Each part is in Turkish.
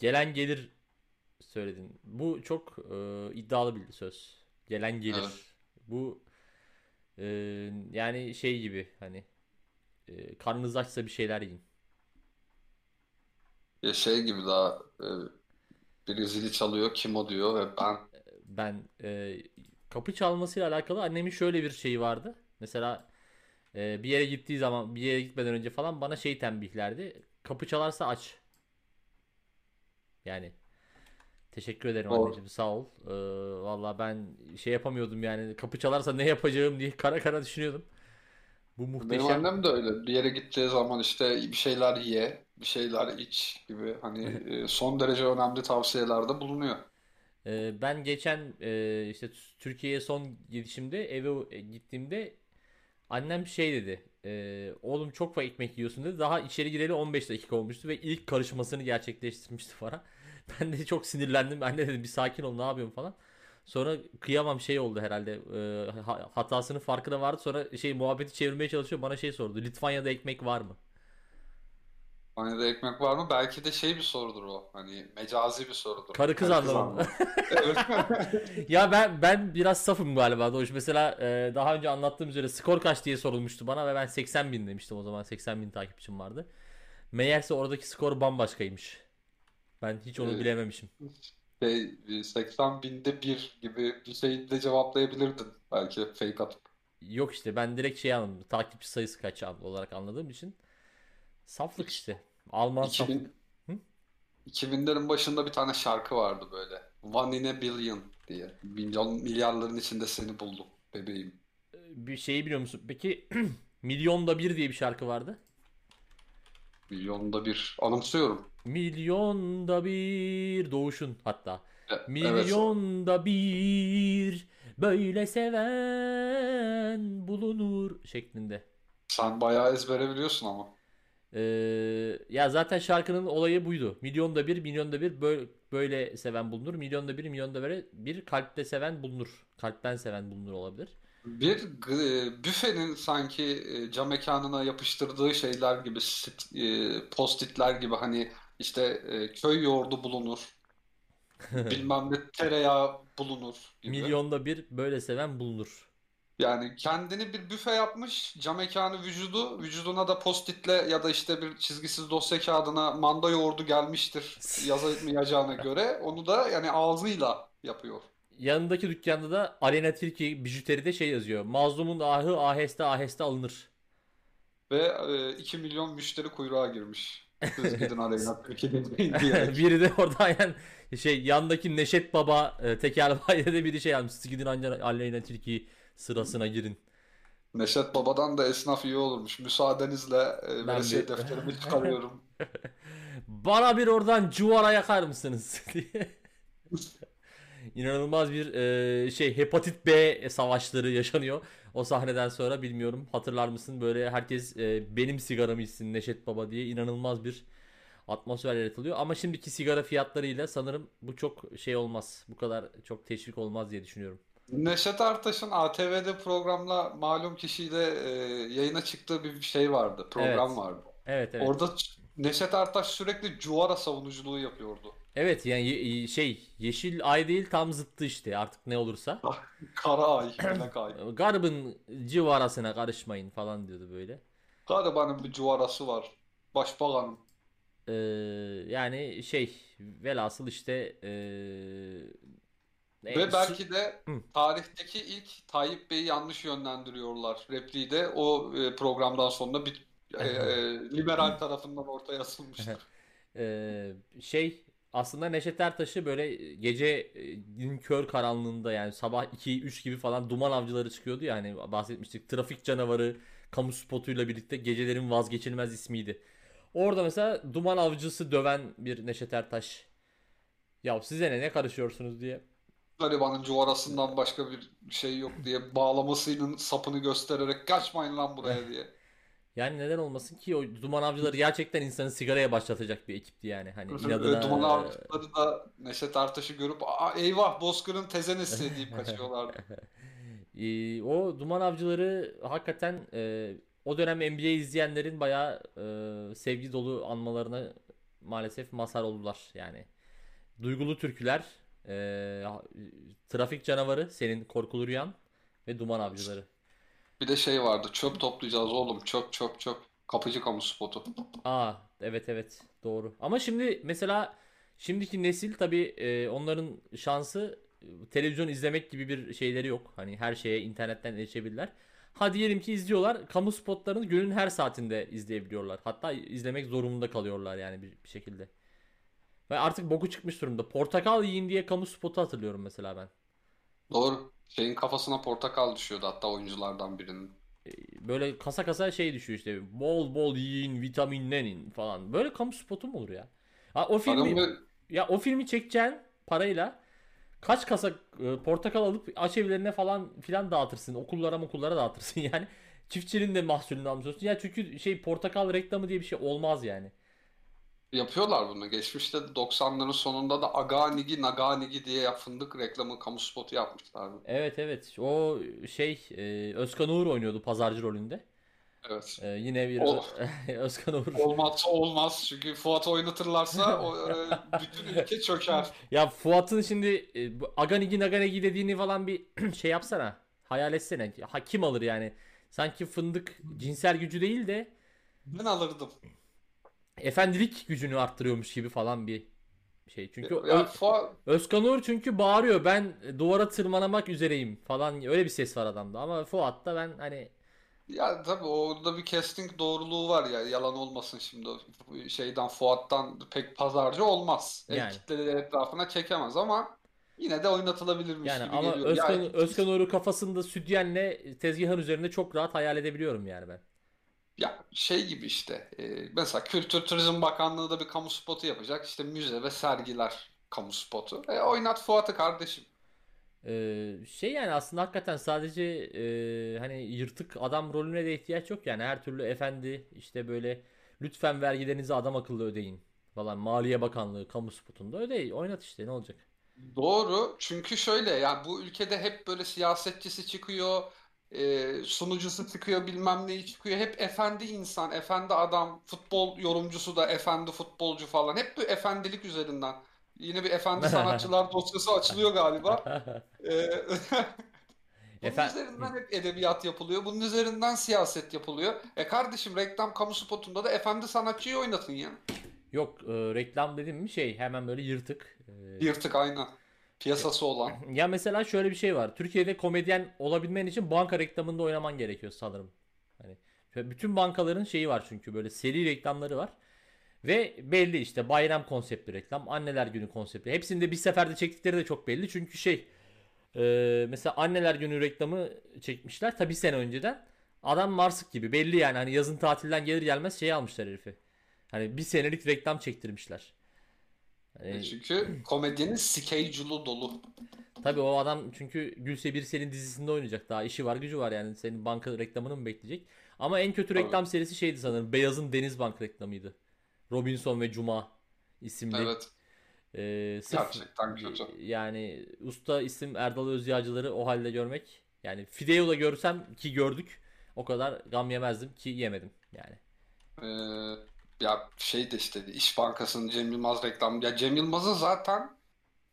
Gelen gelir söyledin. Bu çok e, iddialı bir söz. Gelen gelir. Evet. Bu e, yani şey gibi hani e, karnınız açsa bir şeyler yiyin. Ya şey gibi daha e, biri zili çalıyor kim o diyor ve ben Ben e, kapı çalmasıyla alakalı annemin şöyle bir şeyi vardı. Mesela e, bir yere gittiği zaman bir yere gitmeden önce falan bana şey tembihlerdi. Kapı çalarsa aç. Yani teşekkür ederim Doğru. anneciğim sağ ol. E, valla ben şey yapamıyordum yani kapı çalarsa ne yapacağım diye kara kara düşünüyordum. Bu benim muhteşem. annem de öyle bir yere gideceği zaman işte bir şeyler ye bir şeyler iç gibi hani e, son derece önemli tavsiyelerde bulunuyor. Ee, ben geçen e, işte Türkiye'ye son gidişimde eve e, gittiğimde annem şey dedi. oğlum çok fazla ekmek yiyorsun dedi. Daha içeri gireli 15 dakika olmuştu ve ilk karışmasını gerçekleştirmişti bana. Ben de çok sinirlendim. Anne dedim bir sakin ol ne yapıyorsun falan. Sonra kıyamam şey oldu herhalde. e, ha- hatasının farkına vardı. Sonra şey muhabbeti çevirmeye çalışıyor. Bana şey sordu. Litvanya'da ekmek var mı? De ekmek var mı? Belki de şey bir sorudur o. Hani mecazi bir sorudur. Karı kız. Evet. Ya ben ben biraz safım galiba Doğuş. Mesela e, daha önce anlattığım üzere skor kaç diye sorulmuştu bana ve ben 80 bin demiştim o zaman 80 bin takipçim vardı. Meğerse oradaki skor bambaşkaymış. Ben hiç onu bilememişim. Şey, 80 binde bir gibi bir şey de cevaplayabilirdin. Belki fake atıp. Yok işte ben direkt şey anladım. Takipçi sayısı kaç olarak anladığım için. Saflık işte. Alman saflık. 2000, Hı? 2000'lerin başında bir tane şarkı vardı böyle. One in a billion diye. Milyon milyarların içinde seni buldum bebeğim. Bir şeyi biliyor musun? Peki Milyonda Bir diye bir şarkı vardı. Milyonda bir. Anımsıyorum. Milyonda bir doğuşun hatta. E- Evet. Milyonda bir böyle seven bulunur şeklinde. Sen bayağı ezbere biliyorsun ama. Ee, ya zaten şarkının olayı buydu. Milyonda bir, milyonda bir böyle, böyle seven bulunur. Milyonda bir, milyonda bir, bir kalpte seven bulunur. Kalpten seven bulunur olabilir. Bir g- büfenin sanki e, cam mekanına yapıştırdığı şeyler gibi sit- e, post-itler gibi hani işte e, köy yoğurdu bulunur. Bilmem ne tereyağı bulunur gibi. Milyonda bir böyle seven bulunur. Yani kendini bir büfe yapmış, cam mekanı vücudu, vücuduna da post-itle ya da işte bir çizgisiz dosya kağıdına manda yoğurdu gelmiştir yazamayacağına göre onu da yani ağzıyla yapıyor. Yanındaki dükkanda da Arena Tilki bijuteride şey yazıyor. Mazlumun ahı aheste aheste alınır. Ve e, 2 milyon müşteri kuyruğa girmiş. Siz gidin. Biri de orada yani şey yandaki Neşet Baba e, tekerleğinde de biri şey yazmış. Siz gidin Aleyna Tilki sırasına girin. Neşet Baba'dan da esnaf iyi olurmuş. Müsaadenizle e, Ben veresiye bir- defterimi çıkarıyorum. Bana bir oradan cuvara yakar mısınız diye. İnanılmaz bir e, şey hepatit B savaşları yaşanıyor. O sahneden sonra bilmiyorum hatırlar mısın böyle herkes e, benim sigaramı içsin Neşet Baba diye inanılmaz bir atmosfer yaratılıyor. Ama şimdiki sigara fiyatlarıyla sanırım bu çok şey olmaz. Bu kadar çok teşvik olmaz diye düşünüyorum. Neşet Ertaş'ın ATV'de programla malum kişiyle e, yayına çıktığı bir şey vardı. Program Evet. vardı. Evet evet. Orada Neşet Ertaş sürekli cuvara savunuculuğu yapıyordu. Evet yani ye- şey yeşil ay değil tam zıttı işte artık ne olursa. Kara ay, melek ay. Garbın civarasına karışmayın falan diyordu böyle. Garibanın bir cuvarası var. Başbakanım. Ee, yani şey velhasıl işte ee, e, Ve belki de Hı. tarihteki ilk Tayyip Bey'i yanlış yönlendiriyorlar. Repliği de o e, programdan sonra bir e, e, liberal tarafından ortaya atılmıştır. ee, şey aslında Neşet Ertaş'ı böyle gecenin kör karanlığında yani sabah 2-3 gibi falan duman avcıları çıkıyordu ya hani bahsetmiştik. Trafik canavarı kamu spotuyla birlikte gecelerin vazgeçilmez ismiydi. Orada mesela duman avcısı döven bir Neşet Ertaş. Ya size ne ne karışıyorsunuz diye. Garibanın cuvarasından başka bir şey yok diye bağlamasının sapını göstererek kaçmayın lan buraya diye. Yani neden olmasın ki o duman avcıları gerçekten insanı sigaraya başlatacak bir ekipti yani. Hani inadına Duman avcıları da Neşet Ertaş'ı görüp Aa, eyvah Bozkır'ın tezenesi deyip kaçıyorlardı. Ee, o duman avcıları hakikaten e, o dönem NBA izleyenlerin bayağı e, sevgi dolu anmalarına maalesef mazhar oldular yani. Duygulu türküler, e, trafik canavarı, senin korkulu rüyan ve duman avcıları. Bir de şey vardı. Çöp toplayacağız oğlum. Çöp çöp çöp. Kapıcı kamu spotu. Aa evet evet doğru. Ama şimdi mesela şimdiki nesil tabii e, onların şansı e, televizyon izlemek gibi bir şeyleri yok. Hani her şeye internetten erişebilirler. Ha diyelim ki izliyorlar. Kamu spotlarını günün her saatinde izleyebiliyorlar. Hatta izlemek zorunda kalıyorlar yani bir, bir şekilde. Ve artık boku çıkmış durumda. Portakal yiyin diye kamu spotu hatırlıyorum mesela ben. Doğru. Şeyin kafasına portakal düşüyordu hatta oyunculardan birinin. Böyle kasa kasa şey düşüyor işte. Bol bol yiyin, vitaminlenin falan. Böyle kamu spotu mu olur ya? Ha, o filmi Paramı ya o filmi çekeceğin parayla kaç kasa e, portakal alıp aç evlerine falan filan dağıtırsın. Okullara okullara dağıtırsın yani. Çiftçinin de mahsulünü almış olsun. Ya çünkü şey portakal reklamı diye bir şey olmaz yani. Yapıyorlar bunu. Geçmişte de 90'ların sonunda da Aganigi Naganigi diye fındık reklamı kamu spotu yapmışlardı. Evet evet. O şey e, Özkan Uğur oynuyordu pazarcı rolünde. Evet. E, yine bir O, Özkan Uğur. olmazsa olmaz. Çünkü Fuat oynatırlarsa o, e, bütün ülke çöker. Ya Fuat'ın şimdi e, Aganigi Naganigi dediğini falan bir şey yapsana. Hayal etsene. Ha, kim alır yani? Sanki fındık cinsel gücü değil de Ben alırdım. Efendilik gücünü arttırıyormuş gibi falan bir şey. Çünkü Ya Fuat Özkan Uğur çünkü bağırıyor ben duvara tırmanamak üzereyim falan öyle bir ses var adamda. Ama Fuat'ta ben hani Ya tabii orada bir casting doğruluğu var ya yalan olmasın şimdi şeyden Fuat'tan pek pazarcı olmaz. El yani kitleleri etrafına çekemez ama yine de oynatılabilirmiş yani gibi ama geliyor. Özkan Özkan Uğur'u kafasında sütyenle tezgahın üzerinde çok rahat hayal edebiliyorum yani ben. Ya şey gibi işte e, mesela Kültür Turizm Bakanlığı da bir kamu spotu yapacak. İşte müze ve sergiler kamu spotu. E, oynat Fuat'ı kardeşim. Ee, şey yani aslında hakikaten sadece e, hani yırtık adam rolüne de ihtiyaç yok yani her türlü efendi işte böyle lütfen vergilerinizi adam akıllı ödeyin falan Maliye Bakanlığı kamu spotunda ödeyin oynat işte ne olacak? Doğru. Çünkü şöyle yani bu ülkede hep böyle siyasetçisi çıkıyor, e, sunucusu çıkıyor, bilmem neyi çıkıyor. Hep efendi insan, efendi adam, futbol yorumcusu da efendi futbolcu falan. Hep bu efendilik üzerinden. Yine bir efendi sanatçılar dosyası açılıyor galiba. E, bunun Efendim üzerinden hep edebiyat yapılıyor. Bunun üzerinden siyaset yapılıyor. E kardeşim reklam kamu spotunda da efendi sanatçıyı oynatın ya. yok e, reklam dedim mi şey hemen böyle yırtık. E, Yırtık aynen. Piyasası olan. ya mesela şöyle bir şey var Türkiye'de komedyen olabilmen için banka reklamında oynaman gerekiyor sanırım. Hani bütün bankaların şeyi var çünkü böyle seri reklamları var. Ve belli işte bayram konseptli reklam, anneler günü konseptli. Hepsini de bir seferde çektikleri de çok belli. Çünkü şey e, mesela anneler günü reklamı çekmişler tabi sene önceden. Adam Marsık gibi belli yani hani yazın tatilden gelir gelmez şey almışlar herifi. Hani bir senelik reklam çektirmişler. E Hani çünkü komedyenin schedule'u dolu. tabi o adam çünkü Gülse Birsel'in dizisinde oynayacak. Daha işi var gücü var yani senin banka reklamını mı bekleyecek? Ama en kötü Tabii. reklam serisi şeydi sanırım. Beyaz'ın Denizbank reklamıydı. Robinson ve Cuma isimli Evet. Ee, sırf Gerçekten kötü. yani usta isim Erdal Özyağcıları o halde görmek yani Fideo'da görsem ki gördük o kadar gam yemezdim ki yemedim yani. Ee, ya şey de işte İş Bankası'nın Cem Yılmaz reklam. Ya Cem Yılmaz'ın zaten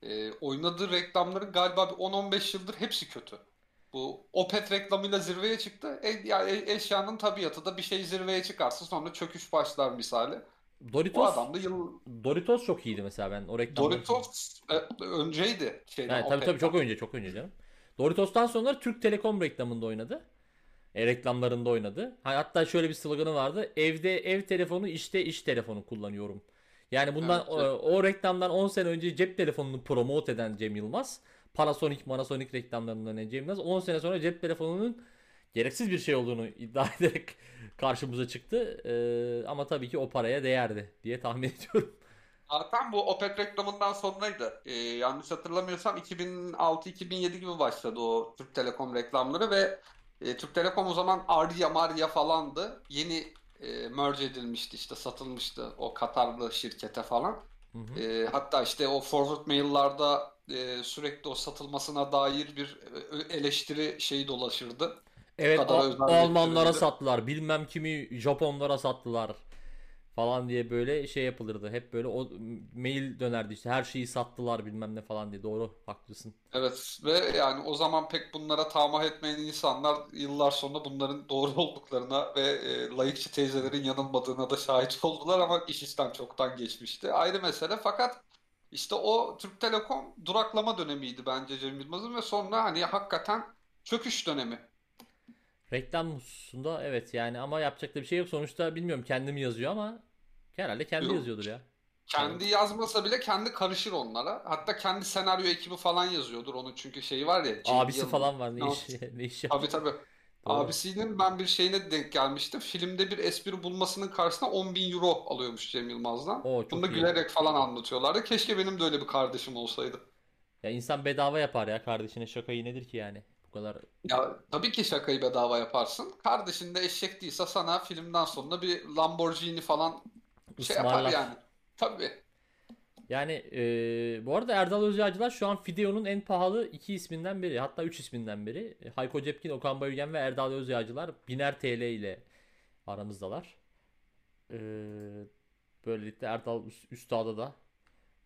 e, oynadığı reklamların galiba bir 10-15 yıldır hepsi kötü. Bu Opet reklamıyla zirveye çıktı. E, ya e- eşyanın tabiatı da bir şey zirveye çıkarsa sonra çöküş başlar misali. Bu Doritos adam da yıl Doritos çok iyiydi mesela ben o reklamları. Doritos e, önceydi şeyden Yani tabii tabii Opet'ten. çok önce çok önce canım. Doritos'tan sonra Türk Telekom reklamında oynadı. E, reklamlarında oynadı. Ha, Hatta şöyle bir sloganı vardı. Evde ev telefonu, işte iş telefonu kullanıyorum. Yani bundan Evet, o, evet. o reklamdan 10 sene önce cep telefonunu promote eden Cem Yılmaz, Panasonic, Panasonic reklamlarından Cem Yılmaz 10 sene sonra cep telefonunun gereksiz bir şey olduğunu iddia ederek karşımıza çıktı. E, ama tabii ki o paraya değerdi diye tahmin ediyorum. Zaten bu Opet reklamından sonraydı. Ee, yanlış hatırlamıyorsam 2006-2007 gibi başladı o Türk Telekom reklamları ve e, Türk Telekom o zaman Arya Marya falandı. Yeni e, merge edilmişti işte satılmıştı o Katarlı şirkete falan. Hı hı. E, hatta işte o forward mail'larda e, sürekli o satılmasına dair bir e, eleştiri şeyi dolaşırdı. Evet, kadar A- özel Almanlara sattılar. Bilmem kimi Japonlara sattılar falan diye böyle şey yapılırdı. Hep böyle o mail dönerdi işte her şeyi sattılar bilmem ne falan diye. Doğru haklısın. Evet ve yani o zaman pek bunlara tamah etmeyen insanlar yıllar sonra bunların doğru olduklarına ve e, layıkçı teyzelerin yanılmadığına da şahit oldular ama iş işten çoktan geçmişti. Ayrı mesele fakat işte o Türk Telekom duraklama dönemiydi bence Cem Yılmaz'ın ve sonra hani hakikaten çöküş dönemi. Reklam hususunda evet yani ama yapacak da bir şey yok. Sonuçta bilmiyorum kendim yazıyor ama herhalde kendi Yok. yazıyordur ya. Kendi yazmasa bile kendi karışır onlara. Hatta kendi senaryo ekibi falan yazıyordur onun çünkü şeyi var ya Abisi Yılmaz. falan var ne No, iş ne iş Tabii tabii. Doğru. Abisinin ben bir şeyine denk gelmiştim. Filmde bir espri bulmasının karşısına 10 bin euro alıyormuş Cem Yılmaz'dan. Oo Bunu da iyi. gülerek falan anlatıyorlardı. Keşke benim de öyle bir kardeşim olsaydı. Ya insan bedava yapar ya kardeşine şakayı nedir ki yani? Bu kadar Ya tabii ki şakayı bedava yaparsın. Kardeşin de eşek değilse sana filmden sonra bir Lamborghini falan şey yapar yani. Tabii. Yani e, bu arada Erdal Özyağcılar şu an Fideo'nun en pahalı iki isminden biri. Hatta üç isminden biri. E, Hayko Cepkin, Okan Bayülgen ve Erdal Özyağcılar biner TL ile aramızdalar. E, böylelikle Erdal Üst- Üstad'a da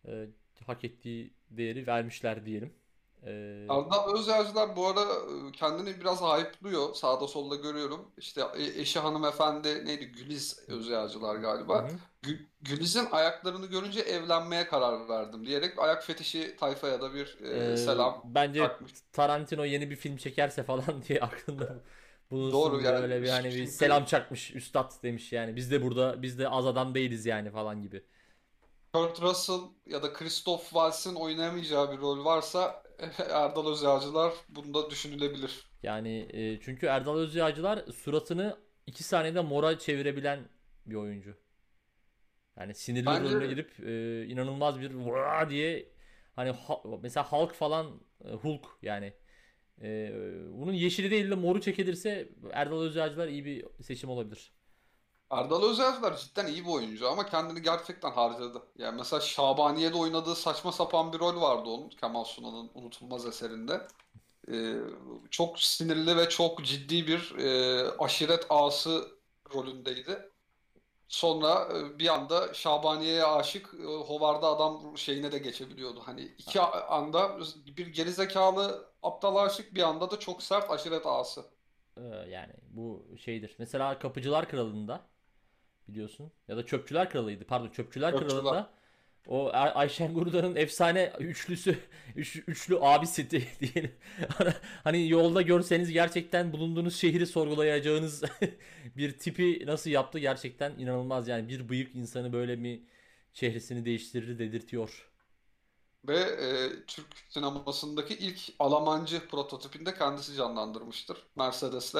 e, hak ettiği değeri vermişler diyelim. E, Arda Özyağcılar bu ara e, kendini biraz hype'lıyor. Sağda solda görüyorum. İşte e- eşi hanımefendi neydi? Güliz Özyağcılar galiba. Gü- Güliz'in ayaklarını görünce evlenmeye karar verdim diyerek ayak fetişi tayfaya da bir e, E, selam bence takmış. Tarantino yeni bir film çekerse falan diye aklında bulunsun Doğru yani öyle bir hani bir çünkü selam çakmış üstad demiş yani biz de burada biz de az adam değiliz yani falan gibi. Kurt Russell ya da Christoph Waltz'in oynayamayacağı bir rol varsa Erdal Özyağcılar bunda düşünülebilir. Yani e, çünkü Erdal Özyağcılar suratını iki saniyede mora çevirebilen bir oyuncu. Yani sinirli Bence rolüne girip e, inanılmaz bir vaa diye hani ha- mesela Hulk falan e, Hulk yani e, bunun yeşili değil de moru çekilirse Erdal Özyağcılar iyi bir seçim olabilir. Erdal Özyağcılar cidden iyi bir oyuncu ama kendini gerçekten harcadı. Yani mesela Şabaniye'de oynadığı saçma sapan bir rol vardı onun Kemal Sunal'ın unutulmaz eserinde. Ee, çok sinirli ve çok ciddi bir e, aşiret ağası rolündeydi. Sonra e, bir anda Şabaniye'ye aşık e, Hovarda adam şeyine de geçebiliyordu. Hani iki anda bir gerizekalı aptal aşık bir anda da çok sert aşiret ağası. E, yani bu şeydir. Mesela Kapıcılar Kralı'nda biliyorsun ya da Çöpçüler Kralı'ydı. Pardon Çöpçüler Çöpçüler. Kralı'nda o Ay- Ayşen Guru'nun efsane üçlüsü üç- üçlü abisi di- diyelim. Hani yolda görseniz gerçekten bulunduğunuz şehri sorgulayacağınız bir tipi nasıl yaptı gerçekten inanılmaz yani bir bıyık insanı böyle mi çehresini değiştirir dedirtiyor. Ve e, Türk sinemasındaki ilk Almancı prototipinde kendisi canlandırmıştır. Mercedes'le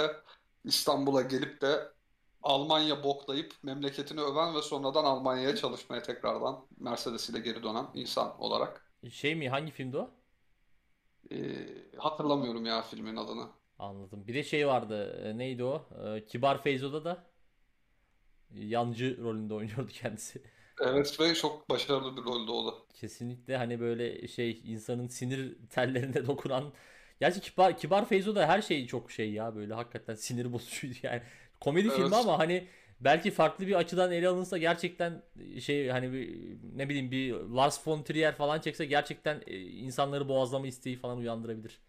İstanbul'a gelip de Almanya boklayıp memleketini öven ve sonradan Almanya'ya çalışmaya tekrardan Mercedes ile geri dönen insan olarak. Şey mi hangi filmdi o? E, hatırlamıyorum ya filmin adını. Anladım. Bir de şey vardı. e, Neydi o? E, Kibar Feyzo'da da yancı rolünde oynuyordu kendisi. Evet ve çok başarılı bir roldü o da. Kesinlikle hani böyle şey insanın sinir tellerine dokunan Gerçi Kibar, Kibar Feyzo da her şey çok şey ya böyle hakikaten sinir bozucuydu yani. Komedi filmi Evet. ama hani belki farklı bir açıdan ele alınsa gerçekten şey hani bir, ne bileyim bir Lars von Trier falan çekse gerçekten e, insanları boğazlama isteği falan uyandırabilir.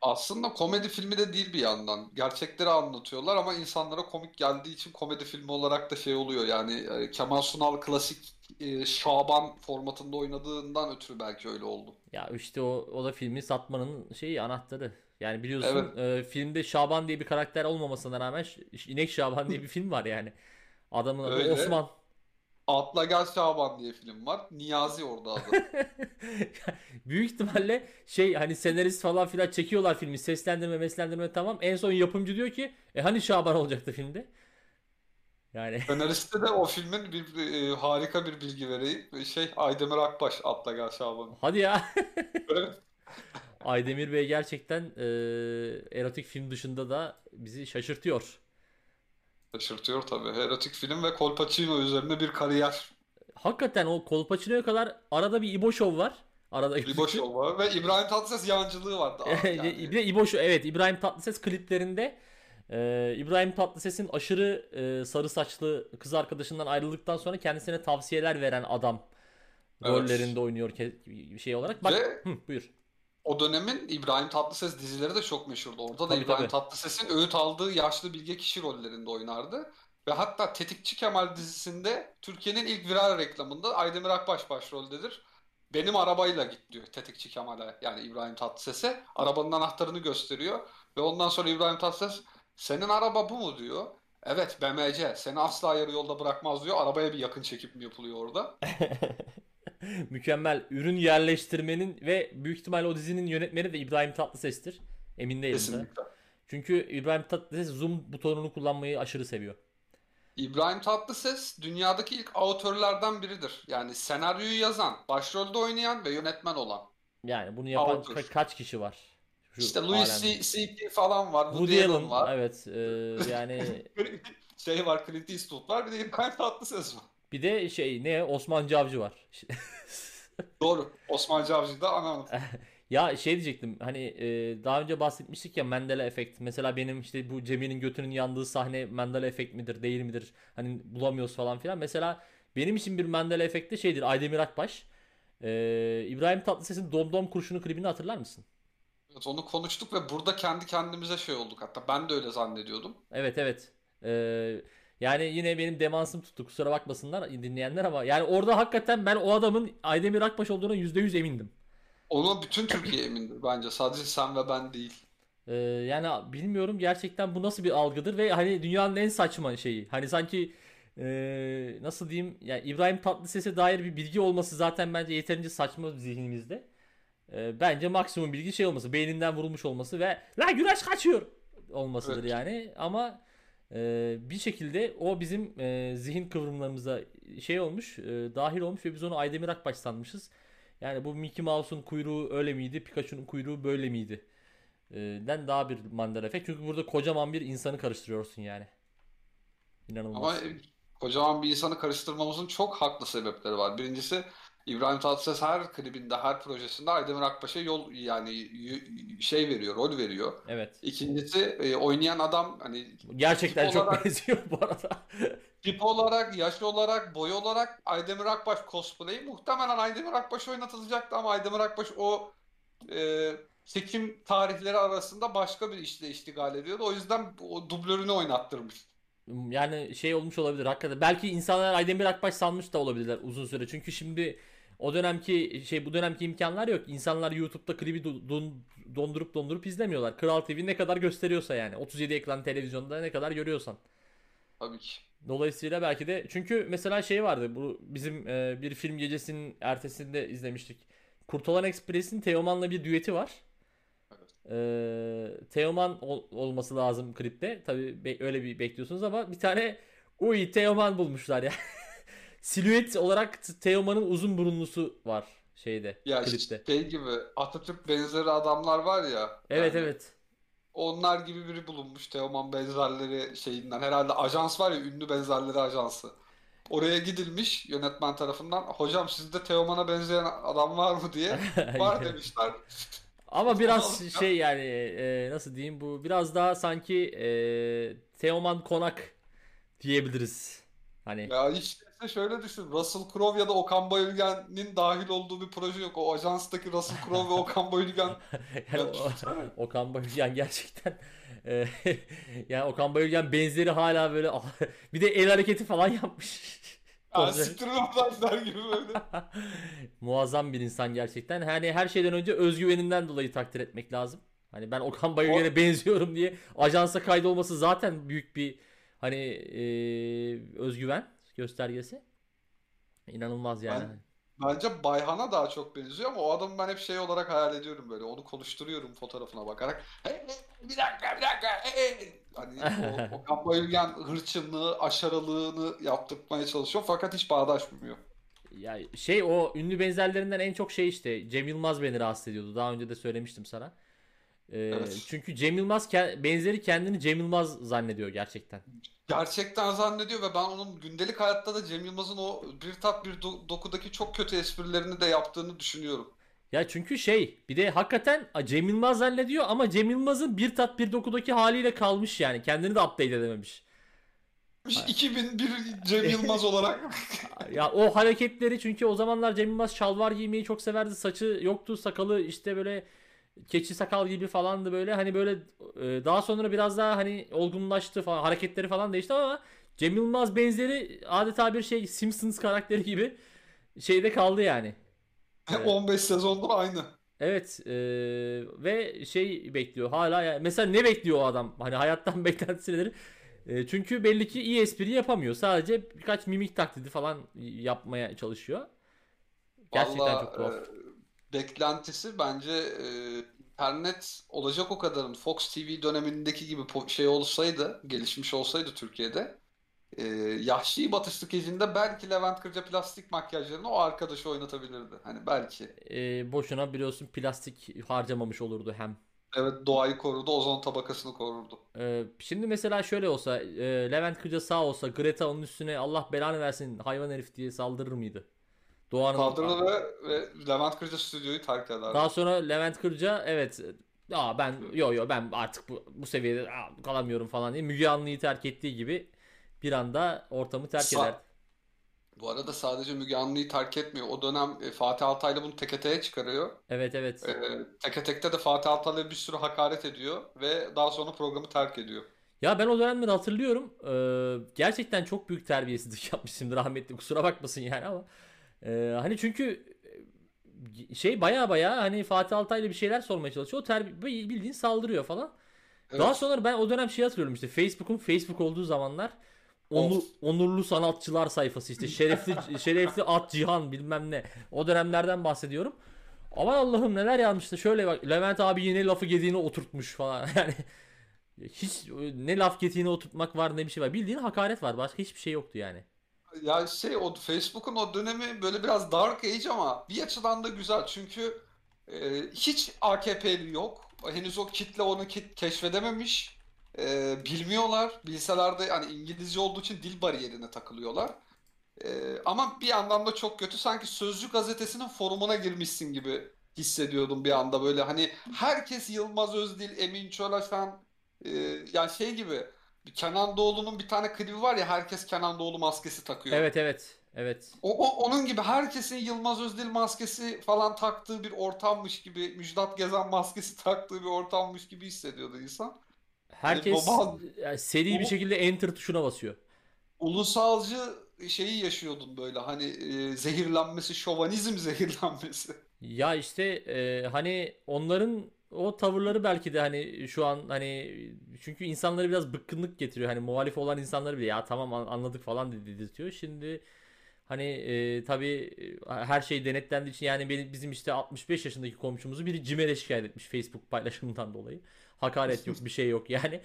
Aslında komedi filmi de değil bir yandan. Gerçekleri anlatıyorlar ama insanlara komik geldiği için komedi filmi olarak da şey oluyor. Yani e, Kemal Sunal klasik e, Şaban formatında oynadığından ötürü belki öyle oldu. Ya işte o, o da filmi satmanın şeyi anahtarı. Yani biliyorsun Evet, e, filmde Şaban diye bir karakter olmamasına rağmen İnek Şaban diye bir film var yani. Adamın adı öyle. Osman. Atla Gel Şaban diye film var. Niyazi orada adı. Büyük ihtimalle şey hani senarist falan filan çekiyorlar filmi. Seslendirme, meslendirme tamam. En son yapımcı diyor ki e hani Şaban olacaktı filmde? Yani Senariste de o filmin bir e, harika bir bilgi vereyim. Şey Aydemir Akbaş Atla Gel Şaban. hadi ya. Evet. Aydemir Bey gerçekten e, erotik film dışında da bizi şaşırtıyor. Şaşırtıyor tabii. Erotik film ve Kolpaçino üzerine bir kariyer. Hakikaten o Kolpaçino'ya kadar arada bir İbo Show var. Arada İbo. Show var ve İbrahim Tatlıses yancılığı vardı. Aa, bir Yani de İbo Show evet İbrahim Tatlıses kliplerinde Ee, İbrahim Tatlıses'in aşırı e, sarı saçlı kız arkadaşından ayrıldıktan sonra kendisine tavsiyeler veren adam Evet. rollerinde oynuyor ke- şey olarak. Bak, Ve hı, buyur. O dönemin İbrahim Tatlıses dizileri de çok meşhurdu. Orada da Tabii, İbrahim tabii. Tatlıses'in öğüt aldığı yaşlı bilge kişi rollerinde oynardı. Ve hatta Tetikçi Kemal dizisinde Türkiye'nin ilk viral reklamında Aydemir Akbaş başroldedir. Benim arabayla git diyor Tetikçi Kemal'e yani İbrahim Tatlıses'e. Arabanın anahtarını gösteriyor. Ve ondan sonra İbrahim Tatlıses senin araba bu mu diyor. Evet BMC seni asla yarı yolda bırakmaz diyor. Arabaya bir yakın çekim yapılıyor orada. Mükemmel. Ürün yerleştirmenin ve büyük ihtimalle o dizinin yönetmeni de İbrahim Tatlıses'tir. Emin değilim de. Kesinlikle. Çünkü İbrahim Tatlıses zoom butonunu kullanmayı aşırı seviyor. İbrahim Tatlıses dünyadaki ilk autörlerden biridir. Yani senaryoyu yazan, başrolde oynayan ve yönetmen olan. Yani bunu yapan ka- kaç kişi var? Şu İşte Louis C.K. falan var, Woody Woody Allen var, evet e, yani şey var, Clint Eastwood var, bir de İbrahim Tatlıses var. Bir de şey ne Osman Cavcı var. Doğru. Osman Cavcı da ana hanım. Ya şey diyecektim hani e, daha önce bahsetmiştik ya Mandela efekt. Mesela benim işte bu Cemil'in götünün yandığı sahne Mandela efekt midir değil midir? Hani bulamıyoruz falan filan. Mesela benim için bir Mandela efekti şeydir Aydemir Akbaş. E, İbrahim Tatlıses'in Domdom Kurşunu klibini hatırlar mısın? Evet, onu konuştuk ve burada kendi kendimize şey olduk hatta. Ben de öyle zannediyordum. Evet evet. E, yani yine benim demansım tuttu kusura bakmasınlar dinleyenler ama yani orada hakikaten ben o adamın Aydemir Akbaş olduğuna %100 emindim. Ona bütün Türkiye emindir bence. Sadece sen ve ben değil. Ee, yani bilmiyorum gerçekten bu nasıl bir algıdır ve hani dünyanın en saçma şeyi. Hani sanki ee, nasıl diyeyim yani İbrahim Tatlıses'e dair bir bilgi olması zaten bence yeterince saçma zihnimizde. Ee, bence maksimum bilgi şey olması, beyninden vurulmuş olması ve la güneş kaçıyor olmasıdır Evet. yani. Ama ee, bir şekilde o bizim ee, zihin kıvrımlarımıza şey olmuş, ee, dahil olmuş ve biz onu Aydemir Akbaş sanmışız. Yani bu Mickey Mouse'un kuyruğu öyle miydi, Pikachu'nun kuyruğu böyle miydi? Ee, den daha bir Mandela efekt. Çünkü burada kocaman bir insanı karıştırıyorsun yani. Ama İnanılmaz. e, kocaman bir insanı karıştırmamızın çok haklı sebepleri var. Birincisi İbrahim Tatlıses her klibinde, her projesinde Aydemir Akbaş'a yol yani şey veriyor, rol veriyor. Evet. İkincisi e, oynayan adam hani Gerçekten çok olarak benziyor bu arada. tip olarak, yaş olarak, boy olarak Aydemir Akbaş cosplay'i muhtemelen Aydemir Akbaş oynatılacaktı ama Aydemir Akbaş o e, çekim tarihleri arasında başka bir işle iştigal ediyordu. O yüzden o dublörünü oynattırmış. Yani şey olmuş olabilir hakikaten. Belki insanlar Aydemir Akbaş sanmış da olabilirler uzun süre. Çünkü şimdi o dönemki şey bu dönemki imkanlar yok. İnsanlar YouTube'da klibi do- don- dondurup dondurup izlemiyorlar. Kral TV ne kadar gösteriyorsa yani. 37 ekran televizyonda ne kadar görüyorsan. Tabii ki. Dolayısıyla belki de çünkü mesela şey vardı bu bizim e, bir film gecesinin ertesinde izlemiştik. Kurtolan Express'in Teoman'la bir düeti var. Evet. E, Teoman ol- olması lazım klipte. Tabii be- öyle bir bekliyorsunuz ama bir tane uy Teoman bulmuşlar ya. Silüet olarak Teoman'ın uzun burunlusu var şeyde Ya klipte. şey gibi Atatürk benzeri adamlar var ya Evet yani evet. onlar gibi biri bulunmuş Teoman benzerleri şeyinden herhalde ajans var ya ünlü benzerleri ajansı. Oraya gidilmiş yönetmen tarafından hocam sizde Teoman'a benzeyen adam var mı diye var demişler. Ama biraz şey yani e, nasıl diyeyim bu biraz daha sanki e, Teoman Konak diyebiliriz. Hani Ya işte şöyle düşün Russell Crowe ya da Okan Bayülgen'in dahil olduğu bir proje yok. O ajanstaki Russell Crowe ve Okan Bayülgen yani ya o-. Okan Bayülgen gerçekten e, yani Okan Bayülgen benzeri hala böyle bir de el hareketi falan yapmış. Ya Konser- siktir der gibi böyle. Muazzam bir insan gerçekten. Hani her şeyden önce özgüveninden dolayı takdir etmek lazım. Hani ben Okan Bayülgen'e benziyorum diye ajansa kaydolması zaten büyük bir hani e, özgüven göstergesi. İnanılmaz yani. Ben Bence Bayhan'a daha çok benziyor ama o adamı ben hep şey olarak hayal ediyorum böyle. Onu konuşturuyorum fotoğrafına bakarak. Hey, bir dakika bir dakika. Hey. Hani o, Okan Bayülgen hırçınlığı, aşarılığını yaptırmaya çalışıyor fakat hiç bağdaşmıyor. Ya şey o ünlü benzerlerinden en çok şey işte Cem Yılmaz beni rahatsız ediyordu. Daha önce de söylemiştim sana. Ee, Evet. çünkü Cem Yılmaz ke- benzeri kendini Cem Yılmaz zannediyor gerçekten. Gerçekten zannediyor ve ben onun gündelik hayatta da Cem Yılmaz'ın o bir tat bir do- dokudaki çok kötü esprilerini de yaptığını düşünüyorum. Ya çünkü şey bir de hakikaten Cem Yılmaz zannediyor ama Cem Yılmaz'ın bir tat bir dokudaki haliyle kalmış yani. Kendini de update edememiş. 2001 Cem Yılmaz olarak. Ya o hareketleri çünkü o zamanlar Cem Yılmaz şalvar giymeyi çok severdi. Saçı yoktu, sakalı işte böyle keçi sakal gibi falandı böyle. Hani böyle e, daha sonra biraz daha hani olgunlaştı falan. Hareketleri falan değişti ama Cem Yılmaz benzeri adeta bir şey Simpsons karakteri gibi şeyde kaldı yani. Evet. 15 sezonda aynı. Evet e, ve şey bekliyor hala ya mesela ne bekliyor o adam hani hayattan beklentisi nedir? E, çünkü belli ki iyi espri yapamıyor sadece birkaç mimik taklidi falan yapmaya çalışıyor. Gerçekten Valla çok tuhaf. e, beklentisi bence e, internet olacak o kadarın Fox TV dönemindeki gibi şey olsaydı, gelişmiş olsaydı Türkiye'de e, Yahşi Batı skecinde belki Levent Kırca plastik makyajlarını o arkadaşı oynatabilirdi. Hani belki. E, boşuna biliyorsun plastik harcamamış olurdu hem. Evet doğayı korudu, ozon tabakasını korurdu. E, şimdi mesela şöyle olsa e, Levent Kırca sağ olsa Greta onun üstüne Allah belanı versin hayvan herif diye saldırır mıydı? Doğanın Kaldırdı ve, ve Levent Kırca stüdyoyu terk ederdi. Daha sonra Levent Kırca evet Aa ben yo yo ben artık bu, bu seviyede aa, kalamıyorum falan diye Müge Anlı'yı terk ettiği gibi bir anda ortamı terk Sa- eder. Bu arada sadece Müge Anlı'yı terk etmiyor. O dönem e, Fatih Altaylı bunu teke teke çıkarıyor. Evet evet. E, teke tekte de Fatih Altaylı'ya bir sürü hakaret ediyor ve daha sonra programı terk ediyor. Ya ben o dönemleri hatırlıyorum. Ee, gerçekten çok büyük terbiyesizlik yapmışımdır rahmetli kusura bakmasın yani ama. Ee, hani çünkü e, şey baya baya hani Fatih Altaylı bir şeyler sormaya çalışıyor. O terbi bildiğin saldırıyor falan. Daha Evet. sonra ben o dönem şey hatırlıyorum işte Facebook'un Facebook olduğu zamanlar onu, Of. onurlu sanatçılar sayfası işte şerefli şerefli at cihan bilmem ne o dönemlerden bahsediyorum. Aman Allah'ım neler yazmıştı şöyle bak Levent abi yine lafı gediğine oturtmuş falan yani hiç ne laf getiğine oturtmak var ne bir şey var bildiğin hakaret var başka hiçbir şey yoktu yani. Ya şey o Facebook'un o dönemi böyle biraz dark age ama bir açıdan da güzel. Çünkü e, hiç AKP'li yok. Henüz o kitle onu keşfedememiş. E, bilmiyorlar. Bilseler de hani İngilizce olduğu için dil bariyerine takılıyorlar. E, ama bir yandan da çok kötü. Sanki Sözcü gazetesinin forumuna girmişsin gibi hissediyordum bir anda böyle. Hani herkes Yılmaz Özdil, Emin Çölaşan e, yani şey gibi Kenan Doğulu'nun bir tane klibi var ya herkes Kenan Doğulu maskesi takıyor. Evet evet evet. O, o- onun gibi herkesin Yılmaz Özdil maskesi falan taktığı bir ortammış gibi, Müjdat Gezen maskesi taktığı bir ortammış gibi hissediyordu insan. Herkes baba yani seri bir şekilde enter tuşuna basıyor. ulusalcı şeyi yaşıyordun böyle hani e, zehirlenmesi, şovanizm zehirlenmesi. Ya işte e, hani onların o tavırları belki de hani şu an hani çünkü insanları biraz bıkkınlık getiriyor. Hani muhalif olan insanları bile ya tamam an- anladık falan dedi- dedirtiyor. Şimdi hani e, tabii e, her şey denetlendiği için yani benim, bizim işte 65 yaşındaki komşumuzu biri CİMER'e şikayet etmiş Facebook paylaşımından dolayı. Hakaret yok bir şey yok yani.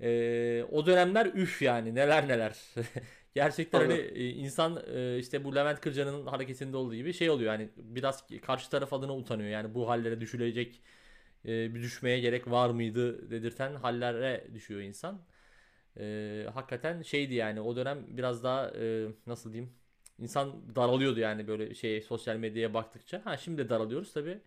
E, o dönemler üf yani neler neler. Gerçekten hani Tabii. e, insan e, işte bu Levent Kırca'nın hareketinde olduğu gibi şey oluyor yani biraz karşı taraf adına utanıyor yani bu hallere düşülecek e, bir düşmeye gerek var mıydı dedirten hallere düşüyor insan. E, hakikaten şeydi yani o dönem biraz daha e, nasıl diyeyim insan daralıyordu yani böyle şey sosyal medyaya baktıkça. Ha şimdi de daralıyoruz tabii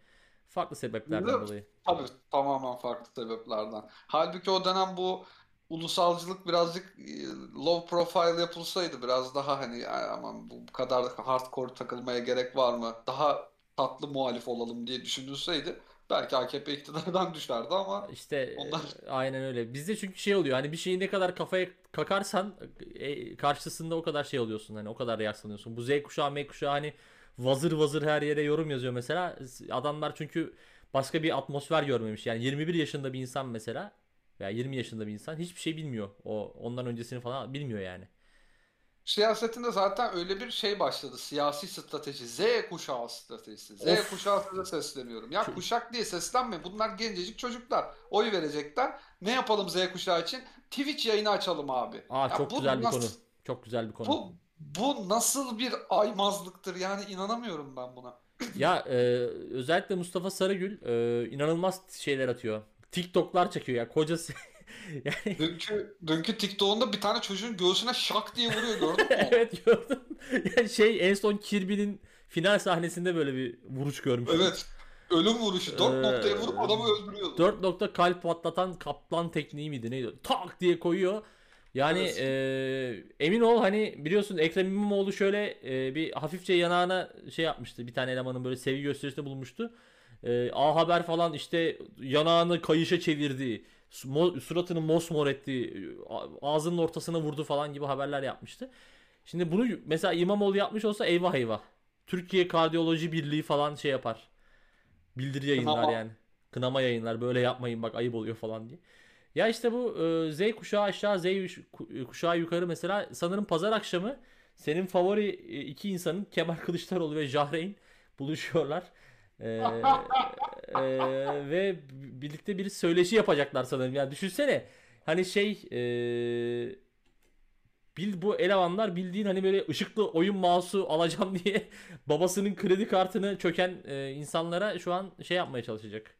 farklı sebeplerden Şimdi dolayı. tabii tamamen farklı sebeplerden. Halbuki o dönem bu ulusalcılık birazcık e, low profile yapılsaydı biraz daha hani "Ay aman bu kadar hardcore takılmaya gerek var mı? Daha tatlı muhalif olalım diye düşünülseydi belki AKP iktidardan düşerdi ama İşte onlar e, aynen öyle. Bizde çünkü şey oluyor. Hani bir şeyi ne kadar kafaya kakarsan e, karşısında o kadar şey oluyorsun. Hani o kadar reaksiyonluyorsun. Bu Z kuşağı, M kuşağı hani vazır vazır her yere yorum yazıyor mesela. Adamlar çünkü başka bir atmosfer görmemiş. Yani 21 yaşında bir insan mesela veya 20 yaşında bir insan hiçbir şey bilmiyor. O ondan öncesini falan bilmiyor yani. Siyasetinde zaten öyle bir şey başladı. Siyasi strateji. Z kuşağı stratejisi. Z Of. kuşağı size sesleniyorum. Ya kuşak diye seslenme. Bunlar gencecik çocuklar. Oy verecekler. Ne yapalım Z kuşağı için? Twitch yayını açalım abi. Aa Ya çok güzel bir konu. Çok güzel bir konu. bu bu nasıl bir aymazlıktır? Yani inanamıyorum ben buna. Ya e, özellikle Mustafa Sarıgül e, inanılmaz şeyler atıyor. TikTok'lar çekiyor ya kocası. Yani Dünkü dünkü TikTok'unda bir tane çocuğun göğsüne şak diye vuruyor gördün mü evet gördüm. Yani şey en son Kirby'nin final sahnesinde böyle bir vuruş görmüştüm. Evet. ölüm vuruşu. Dört Ee, noktaya vurup adamı öldürüyordu. 4 nokta kalp patlatan kaplan tekniği miydi neydi? Tak diye koyuyor. Yani Evet. e, emin ol hani biliyorsun Ekrem İmamoğlu şöyle e, bir hafifçe yanağına şey yapmıştı. Bir tane elemanın böyle sevgi gösterisinde bulunmuştu. E, A Haber falan işte yanağını kayışa çevirdi. Suratını mosmor etti. a- Ağzının ortasına vurdu falan gibi haberler yapmıştı. Şimdi bunu mesela İmamoğlu yapmış olsa eyvah eyvah. Türkiye Kardiyoloji Birliği falan şey yapar. Bildiri yayınlar Kınama. yani. Kınama yayınlar böyle yapmayın bak ayıp oluyor falan diye. Ya işte bu e, Z kuşağı aşağı Z ku- kuşağı yukarı mesela sanırım pazar akşamı senin favori e, iki insanın Kemal Kılıçdaroğlu ve Jahreyn buluşuyorlar. E, e, ve birlikte bir söyleşi yapacaklar sanırım. Yani düşünsene hani şey e, bil bu elemanlar bildiğin hani böyle ışıklı oyun mouse'u alacağım diye babasının kredi kartını çöken e, insanlara şu an şey yapmaya çalışacak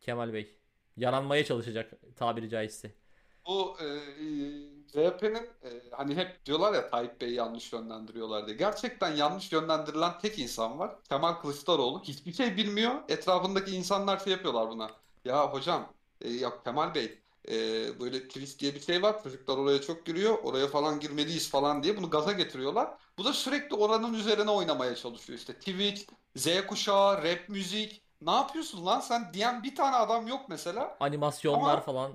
Kemal Bey. Yaranmaya çalışacak tabiri caizse. Bu e, CHP'nin e, hani hep diyorlar ya Tayyip Bey'i yanlış yönlendiriyorlar diye. Gerçekten yanlış yönlendirilen tek insan var. Kemal Kılıçdaroğlu. Hiçbir şey bilmiyor. Etrafındaki insanlar şey yapıyorlar buna. Ya hocam, e, ya Kemal Bey e, böyle twist diye bir şey var. Çocuklar oraya çok giriyor. Oraya falan girmeliyiz falan diye bunu gaza getiriyorlar. Bu da sürekli oranın üzerine oynamaya çalışıyor. İşte Twitch, Z kuşağı, rap müzik. Ne yapıyorsun lan sen diyen bir tane adam yok mesela. Animasyonlar Ama falan.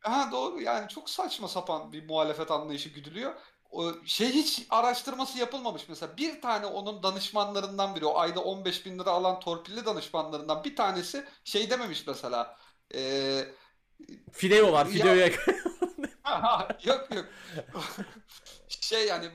Ha doğru yani çok saçma sapan bir muhalefet anlayışı güdülüyor. O şey hiç araştırması yapılmamış mesela bir tane onun danışmanlarından biri o ayda 15 bin lira alan torpilli danışmanlarından bir tanesi şey dememiş mesela Ee, Fideo var. ya Fideoya yok yok şey yani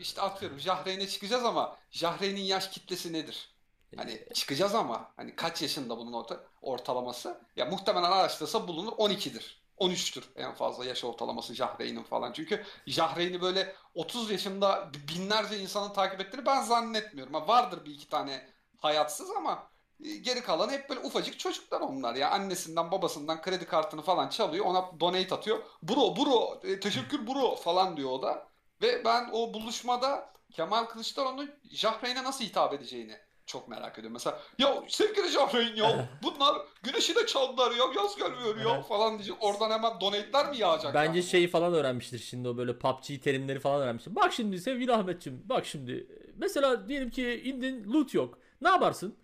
işte atıyorum Jahreyn'e çıkacağız ama Jahreyn'in yaş kitlesi nedir? Hani çıkacağız ama hani kaç yaşında bunun orta, ortalaması? Ya muhtemelen araştırsa bulunur 12'dir. 13'tür en fazla yaş ortalaması Jahreyn'in falan. Çünkü Jahreyn'i böyle 30 yaşında binlerce insanın takip ettiğini ben zannetmiyorum. Ha, vardır bir iki tane hayatsız ama e, geri kalan hep böyle ufacık çocuklar onlar ya. Annesinden babasından kredi kartını falan çalıyor. Ona donate atıyor. Bro bro e, teşekkür bro falan diyor o da. Ve ben o buluşmada Kemal Kılıçdaroğlu'nun Jahreyn'e nasıl hitap edeceğini çok merak ediyorum. Mesela ya sevgili Jahreyn ya bunlar güneşi de çaldılar ya yaz gelmiyor ya falan diyecek. Oradan hemen donate'ler mi yağacak Bence yani? şeyi falan öğrenmiştir şimdi o böyle PUBG terimleri falan öğrenmiştir. Bak şimdi sevgili Ahmetçim bak şimdi mesela diyelim ki indin loot yok. Ne yaparsın?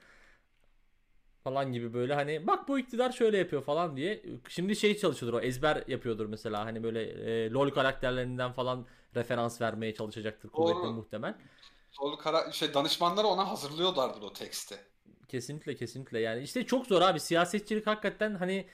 Falan gibi böyle hani bak bu iktidar şöyle yapıyor falan diye. Şimdi şey çalışıyordur o ezber yapıyordur mesela hani böyle e, LoL karakterlerinden falan referans vermeye çalışacaktır kuvvetle Doğru. muhtemel. Doğru kara şey danışmanları ona hazırlıyorlardır o teksti. Kesinlikle kesinlikle yani işte çok zor abi siyasetçilik hakikaten hani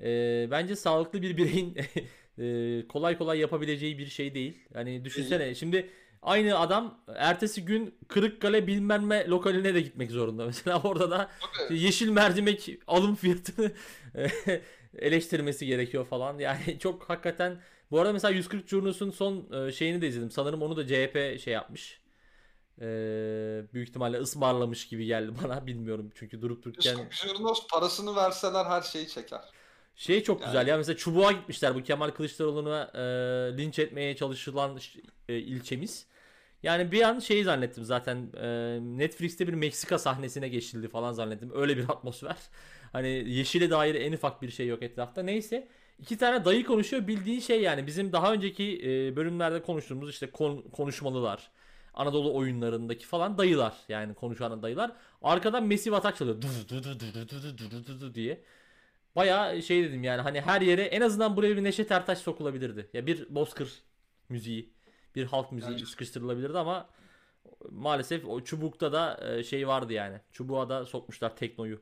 e, bence sağlıklı bir bireyin e, kolay kolay yapabileceği bir şey değil. Hani düşünsene şimdi aynı adam ertesi gün Kırıkkale bilmem ne lokaline de gitmek zorunda. Mesela orada da Tabii. yeşil mercimek alım fiyatını eleştirmesi gerekiyor falan. Yani çok hakikaten bu arada mesela 140 Curnus'un son e, şeyini de izledim. Sanırım onu da CHP şey yapmış. E, büyük ihtimalle ısmarlamış gibi geldi bana. Bilmiyorum çünkü durup dururken Jurnos parasını verseler her şeyi çeker. şey çok güzel Yani ya mesela Çubuğ'a gitmişler bu Kemal Kılıçdaroğlu'na e, linç etmeye çalışılan e, ilçemiz. Yani bir an şey zannettim zaten e, Netflix'te bir Meksika sahnesine geçildi falan zannettim. Öyle bir atmosfer. Hani yeşile dair en ufak bir şey yok etrafta. Neyse. iki tane dayı konuşuyor. Bildiğin şey yani bizim daha önceki e, bölümlerde konuştuğumuz işte kon- konuşmalılar. Anadolu oyunlarındaki falan dayılar. Yani konuşan dayılar. Arkadan Messi atak çalıyor. Du, du, du, du, du, du, du, du, du, diye. Bayağı şey dedim yani hani her yere en azından buraya bir Neşet Ertaş sokulabilirdi. Ya bir Bozkır müziği, bir halk müziği Yani sıkıştırılabilirdi ama maalesef o çubukta da e, şey vardı yani. Çubuğa da sokmuşlar teknoyu.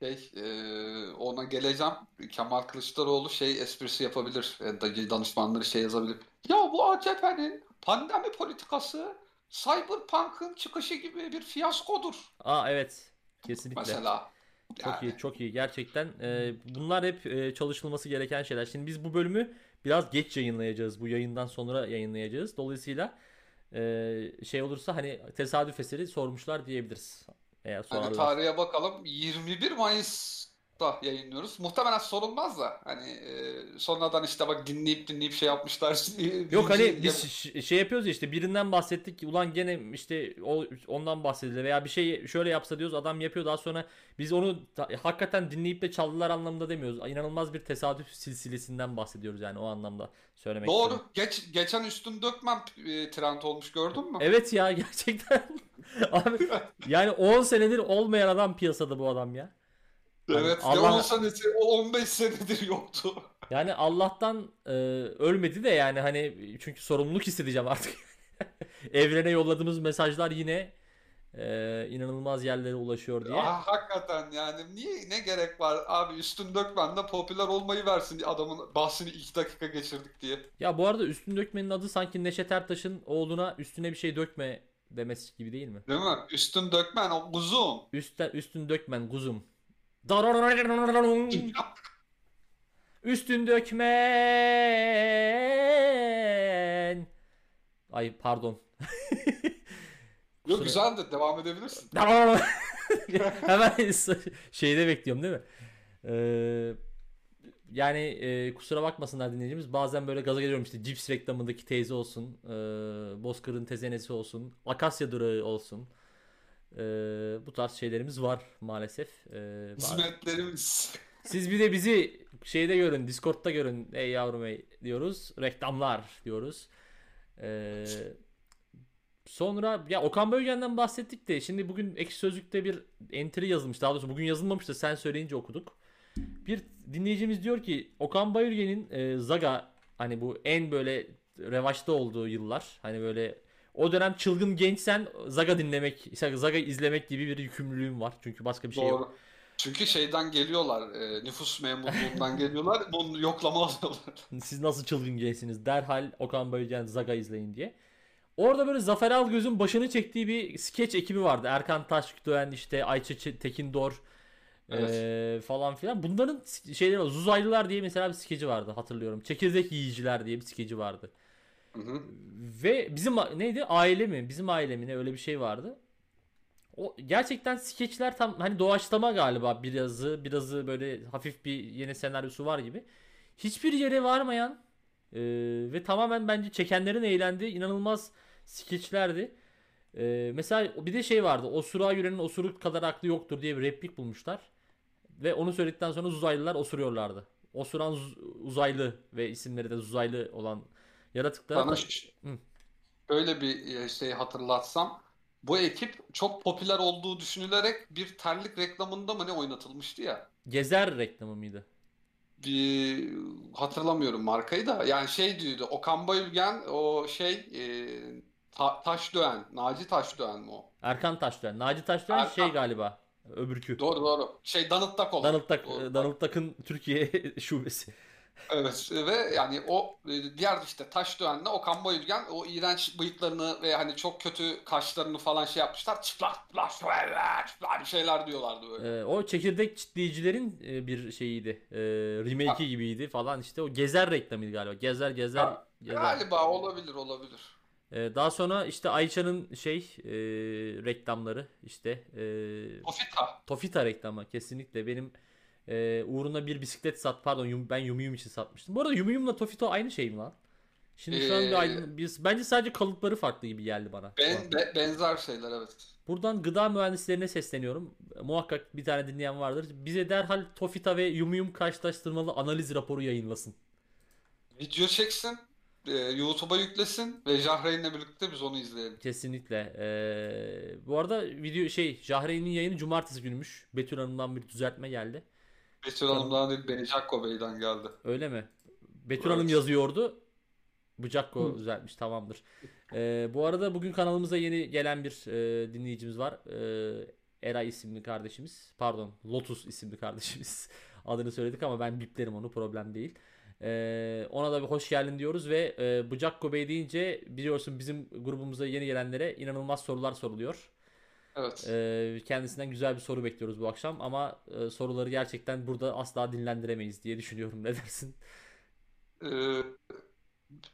şey e, ona geleceğim. Kemal Kılıçdaroğlu şey esprisi yapabilir. E, da- danışmanları şey yazabilir. Ya bu AKP'nin pandemi politikası Cyberpunk'ın çıkışı gibi bir fiyaskodur. Aa evet. Kesinlikle. Mesela. Çok iyi, çok iyi. Gerçekten e, bunlar hep e, çalışılması gereken şeyler. Şimdi biz bu bölümü biraz geç yayınlayacağız. Bu yayından sonra yayınlayacağız. Dolayısıyla e, şey olursa hani tesadüf eseri sormuşlar diyebiliriz. Eğer Hani sorarlar. tarihe bakalım. 21 Mayıs SoundCloud'da yayınlıyoruz. Muhtemelen sorulmaz da hani e, sonradan işte bak dinleyip dinleyip şey yapmışlar. Yok hani biz şey yapıyoruz ya işte birinden bahsettik ulan gene işte o ondan bahsedildi veya bir şey şöyle yapsa diyoruz adam yapıyor daha sonra biz onu ta- hakikaten dinleyip de çaldılar anlamda demiyoruz. İnanılmaz bir tesadüf silsilesinden bahsediyoruz yani o anlamda söylemek Doğru. istiyorum. Geç, geçen Üstün Dökmen e, trend olmuş gördün mü? Evet ya gerçekten. Abi yani 10 senedir olmayan adam piyasada bu adam ya. Evet. Hani Ne Allah- 10 senesi, o 15 senedir yoktu. Yani Allah'tan e, ölmedi de yani hani çünkü sorumluluk hissedeceğim artık. Evrene yolladığımız mesajlar yine e, inanılmaz yerlere ulaşıyor diye. Ah, hakikaten yani niye ne gerek var abi Üstün Dökmen de popüler olmayı versin adamın bahsini 2 dakika geçirdik diye. Ya bu arada üstün dökmenin adı sanki Neşet Ertaş'ın oğluna üstüne bir şey dökme demesi gibi değil mi? Değil mi? Üstün Dökmen o uzun. Üstten üstün dökmen kuzum. Üstün dökmen. Ay pardon. Yok güzel de devam edebilirsin. Hemen şeyde bekliyorum değil mi? Ee, yani e, kusura bakmasınlar dinleyicimiz. Bazen böyle gaza geliyorum işte cips reklamındaki teyze olsun. E, Bozkır'ın tezenesi olsun. Akasya durağı olsun. E, bu tarz şeylerimiz var maalesef. E, bazı- Hizmetlerimiz. siz bir de bizi şeyde görün, Discord'da görün. Ey yavrum ey diyoruz. Reklamlar diyoruz. Ee, sonra ya Okan Bölgen'den bahsettik de şimdi bugün Ekşi Sözlük'te bir entry yazılmış. Daha doğrusu bugün yazılmamış da sen söyleyince okuduk. Bir dinleyicimiz diyor ki Okan Bayülgen'in e, Zaga hani bu en böyle revaçta olduğu yıllar. Hani böyle o dönem çılgın gençsen Zaga dinlemek, Zaga izlemek gibi bir yükümlülüğün var. Çünkü başka bir şey yok. Doğru. Çünkü şeyden geliyorlar, e, nüfus memurluğundan geliyorlar, bunu yoklama alıyorlar. Siz nasıl çılgın gençsiniz? Derhal Okan Bayülgen Zaga izleyin diye. Orada böyle Zafer Algöz'ün başını çektiği bir skeç ekibi vardı. Erkan Taşdöğen işte Ayça Tekindor Evet. eee, falan filan. Bunların şeyleri var. Zuzaylılar diye mesela bir skeci vardı hatırlıyorum. Çekirdek yiyiciler diye bir skeci vardı. Hı hı. Ve bizim neydi? Aile mi? Bizim aile mi ne öyle bir şey vardı. O gerçekten skeçler tam hani doğaçlama galiba birazı birazı böyle hafif bir yeni senaryosu var gibi. Hiçbir yere varmayan e, ve tamamen bence çekenlerin eğlendiği inanılmaz skeçlerdi. E, mesela bir de şey vardı. Osurağa yürüyenin osuruk kadar aklı yoktur diye bir replik bulmuşlar. Ve onu söyledikten sonra uzaylılar osuruyorlardı. Osuran uz- uzaylı ve isimleri de uzaylı olan yaratıklar. Sana ş- Hı. şöyle bir e, şey hatırlatsam, bu ekip çok popüler olduğu düşünülerek bir terlik reklamında mı ne oynatılmıştı ya. Gezer reklamı mıydı? Bir hatırlamıyorum markayı da. Yani şey diyordu, Okan Bayülgen o şey e, Ta- Taşdöğen, Naci Taşdöğen mi o? Erkan Taşdöğen. Naci Taşdöğen Erkan. şey galiba. Öbürkü. Doğru doğru. Şey Danıttak olan. Donald Duck'ın Türkiye şubesi. Evet ve yani o e, diğer işte Taşdöğen'le Okan Bayülgen o iğrenç bıyıklarını ve hani çok kötü kaşlarını falan şey yapmışlar. Çıplak çıplak çıplak bir şeyler diyorlardı böyle. Ee, o çekirdek çitleyicilerin e, bir şeyiydi. Ee, remake'i gibiydi falan işte. O Gezer reklamıydı galiba. Gezer gezer Ha, gezer. Galiba olabilir olabilir. Ee, daha sonra işte Ayça'nın şey e, reklamları işte e, Ofita. Tofita reklamı kesinlikle benim e, uğruna bir bisiklet sat pardon yum, ben Yum Yum için satmıştım. Bu arada Yum Yum'la Tofito aynı şey mi lan? Şimdi şu an bir Ee, aydın, biz, bence sadece kalıpları farklı gibi geldi bana. Ben, be- benzer şeyler evet. Buradan gıda mühendislerine sesleniyorum. Muhakkak bir tane dinleyen vardır. Bize derhal Tofita ve Yum Yum karşılaştırmalı analiz raporu yayınlasın. Video çeksin, e, YouTube'a yüklesin ve Jahreyn'le birlikte biz onu izleyelim. Kesinlikle. Ee, bu arada video şey Jahreyn'in yayını cumartesi günümüş. Betül Hanım'dan bir düzeltme geldi. Betül Hanım'dan değil, Benecakko Bey'den geldi. Öyle mi? Betül Evet. Hanım yazıyordu. Bıcakko Hı. düzeltmiş tamamdır. Ee, bu arada bugün kanalımıza yeni gelen bir e, dinleyicimiz var. Ee, Eray isimli kardeşimiz. Pardon Lotus isimli kardeşimiz. Adını söyledik ama ben biplerim onu problem değil. Ee, ona da bir hoş geldin diyoruz ve e, Bıcakko Bey deyince biliyorsun bizim grubumuza yeni gelenlere inanılmaz sorular soruluyor. Evet. Ee, kendisinden güzel bir soru bekliyoruz bu akşam ama e, soruları gerçekten burada asla dinlendiremeyiz diye düşünüyorum. Ne dersin? Ee,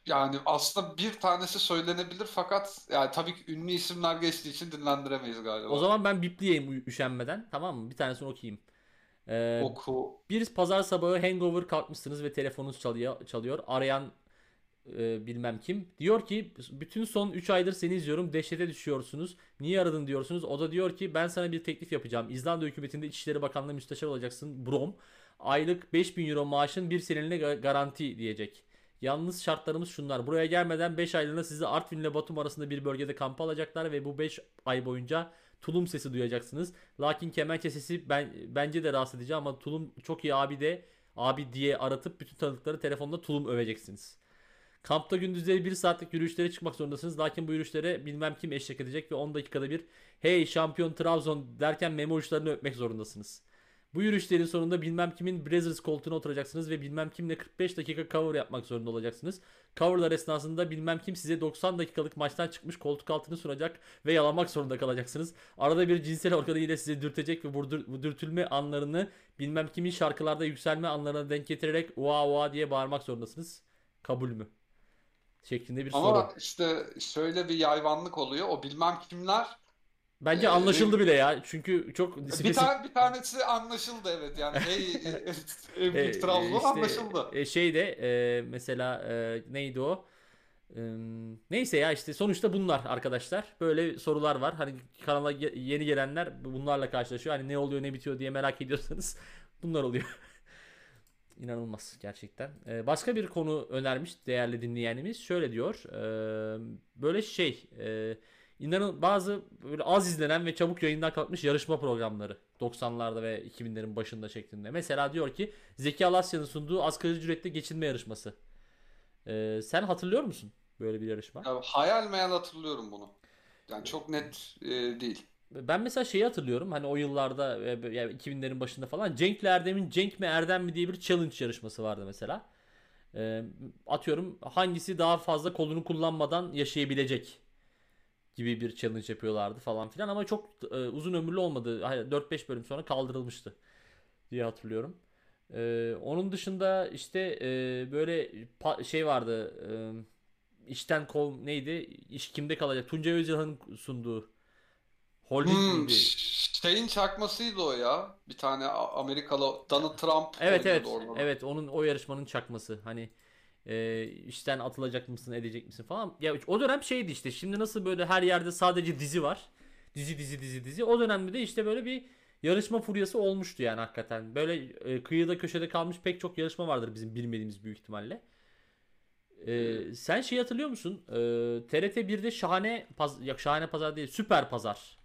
yani aslında bir tanesi söylenebilir fakat yani tabii ki ünlü isimler geçtiği için dinlendiremeyiz galiba. O zaman ben bipleyeyim üşenmeden. Tamam mı? Bir tanesini okuyayım. Ee, Oku. bir pazar sabahı hangover kalkmışsınız ve telefonunuz çalıyor. çalıyor. Arayan e, bilmem kim. Diyor ki bütün son 3 aydır seni izliyorum. Dehşete düşüyorsunuz. Niye aradın diyorsunuz. O da diyor ki ben sana bir teklif yapacağım. İzlanda hükümetinde İçişleri Bakanlığı müsteşar olacaksın. Brom. Aylık 5000 euro maaşın bir seneline ga- garanti diyecek. Yalnız şartlarımız şunlar. Buraya gelmeden 5 aylığına sizi Artvin ile Batum arasında bir bölgede kampa alacaklar ve bu 5 ay boyunca tulum sesi duyacaksınız. Lakin kemençe sesi ben bence de rahatsız edici ama tulum çok iyi abi de abi diye aratıp bütün tanıdıkları telefonda tulum öveceksiniz. Kampta gündüzleri 1 saatlik yürüyüşlere çıkmak zorundasınız. Lakin bu yürüyüşlere bilmem kim eşlik edecek ve 10 dakikada bir hey şampiyon Trabzon derken memo uçlarını öpmek zorundasınız. Bu yürüyüşlerin sonunda bilmem kimin Brazzers koltuğuna oturacaksınız ve bilmem kimle 45 dakika cover yapmak zorunda olacaksınız. Coverlar esnasında bilmem kim size 90 dakikalık maçtan çıkmış koltuk altını sunacak ve yalamak zorunda kalacaksınız. Arada bir cinsel organı ile size dürtecek ve dürtülme anlarını bilmem kimin şarkılarda yükselme anlarına denk getirerek ua ua diye bağırmak zorundasınız. Kabul mü? Şeklinde bir soru. Ama işte şöyle bir yayvanlık oluyor. O bilmem kimler. Bence Ee, anlaşıldı bile ya. Çünkü çok Bir spesifik tane bir tanesi anlaşıldı evet yani. Hey, E, büyük Trabzon işte, anlaşıldı. e, şey de e, mesela e, neydi o? E, neyse ya işte sonuçta bunlar arkadaşlar. Böyle sorular var. Hani kanala yeni gelenler bunlarla karşılaşıyor. Hani ne oluyor ne bitiyor diye merak ediyorsanız bunlar oluyor. İnanılmaz gerçekten. E, başka bir konu önermiş değerli dinleyenimiz. Şöyle diyor. e, böyle şey e, inanın bazı böyle az izlenen ve çabuk yayından kalkmış yarışma programları 90'larda ve 2000'lerin başında şeklinde. Mesela diyor ki Zeki Alasya'nın sunduğu asgari ücretle geçinme yarışması. Ee, sen hatırlıyor musun böyle bir yarışma? Ya, hayal meyal hatırlıyorum bunu. Yani çok net e, değil. Ben mesela şeyi hatırlıyorum hani o yıllarda e, yani 2000'lerin başında falan Cenk'le Erdem'in Cenk mi Erdem mi diye bir challenge yarışması vardı mesela. Ee, atıyorum hangisi daha fazla kolunu kullanmadan yaşayabilecek gibi bir challenge yapıyorlardı falan filan ama çok e, uzun ömürlü olmadı. Hayır, 4-5 bölüm sonra kaldırılmıştı diye hatırlıyorum. Ee, onun dışında işte e, böyle şey vardı. E, işten kov neydi? İş kimde kalacak? Tuncay Özilhan'ın sunduğu Holding Hmm, miydi? şeyin çakmasıydı o ya. Bir tane Amerikalı Donald Trump Evet evet. orada. Evet onun o yarışmanın çakması. Hani e, işten atılacak mısın, edecek misin falan. Ya o dönem şeydi işte. Şimdi nasıl böyle her yerde sadece dizi var. Dizi dizi dizi dizi. O dönemde de işte böyle bir yarışma furyası olmuştu yani hakikaten. Böyle e, kıyıda köşede kalmış pek çok yarışma vardır bizim bilmediğimiz büyük ihtimalle. E, sen şey hatırlıyor musun? E, TRT 1'de Şahane Paz yok Şahane Pazar değil, Süper Pazar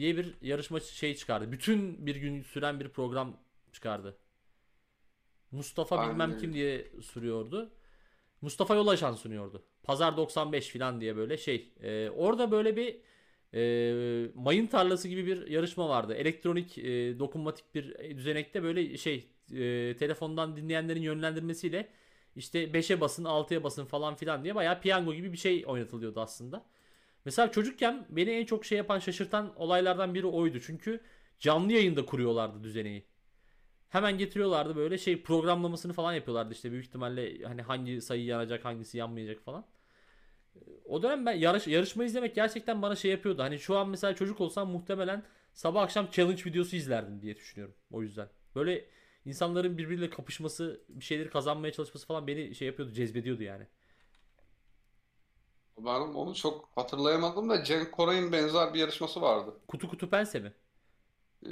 diye bir yarışma şey çıkardı. Bütün bir gün süren bir program çıkardı. Mustafa Ben bilmem kim diye sürüyordu. Mustafa Yolaşan sunuyordu. Pazar 95 falan diye böyle şey. Ee, orada böyle bir e, mayın tarlası gibi bir yarışma vardı. Elektronik e, dokunmatik bir düzenekte böyle şey e, telefondan dinleyenlerin yönlendirmesiyle işte 5'e basın 6'ya basın falan filan diye bayağı piyango gibi bir şey oynatılıyordu aslında. Mesela çocukken beni en çok şey yapan şaşırtan olaylardan biri oydu. Çünkü canlı yayında kuruyorlardı düzeneyi. Hemen getiriyorlardı böyle şey programlamasını falan yapıyorlardı işte büyük ihtimalle hani hangi sayı yanacak hangisi yanmayacak falan. O dönem ben yarış, yarışma izlemek gerçekten bana şey yapıyordu. Hani şu an mesela çocuk olsam muhtemelen sabah akşam challenge videosu izlerdim diye düşünüyorum. O yüzden. Böyle insanların birbiriyle kapışması, bir şeyleri kazanmaya çalışması falan beni şey yapıyordu, cezbediyordu yani. Ben onu çok hatırlayamadım da Cenk Koray'ın benzer bir yarışması vardı. Kutu kutu pense mi? Ee,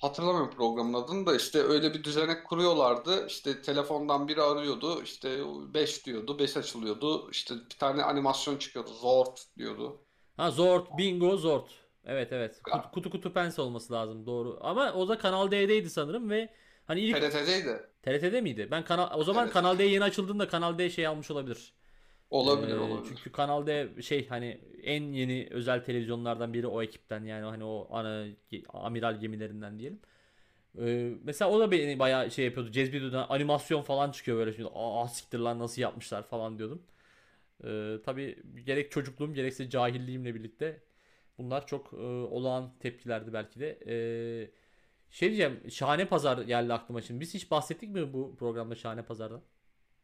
hatırlamıyorum programın adını da işte öyle bir düzenek kuruyorlardı. İşte telefondan biri arıyordu. işte 5 diyordu. 5 açılıyordu. İşte bir tane animasyon çıkıyordu. Zort diyordu. Ha Zort, Bingo, Zort. Evet evet. Kutu kutu, kutu pense olması lazım doğru. Ama o da Kanal D'deydi sanırım ve hani ilk TRT'deydi. TRT'de miydi? Ben kanal o zaman Evet. Kanal D yeni açıldığında Kanal D şey almış olabilir. Olabilir Ee, olabilir. Çünkü Kanal D şey hani en yeni özel televizyonlardan biri o ekipten yani hani o ana amiral gemilerinden diyelim. Ee, mesela o da beni bayağı şey yapıyordu. Cezbediyordu. Animasyon falan çıkıyor böyle şimdi. Aa siktir lan nasıl yapmışlar falan diyordum. Ee, tabii gerek çocukluğum gerekse cahilliğimle birlikte bunlar çok e, olağan tepkilerdi belki de. Ee, şey diyeceğim. Şahane Pazar geldi aklıma şimdi. Biz hiç bahsettik mi bu programda Şahane Pazar'dan?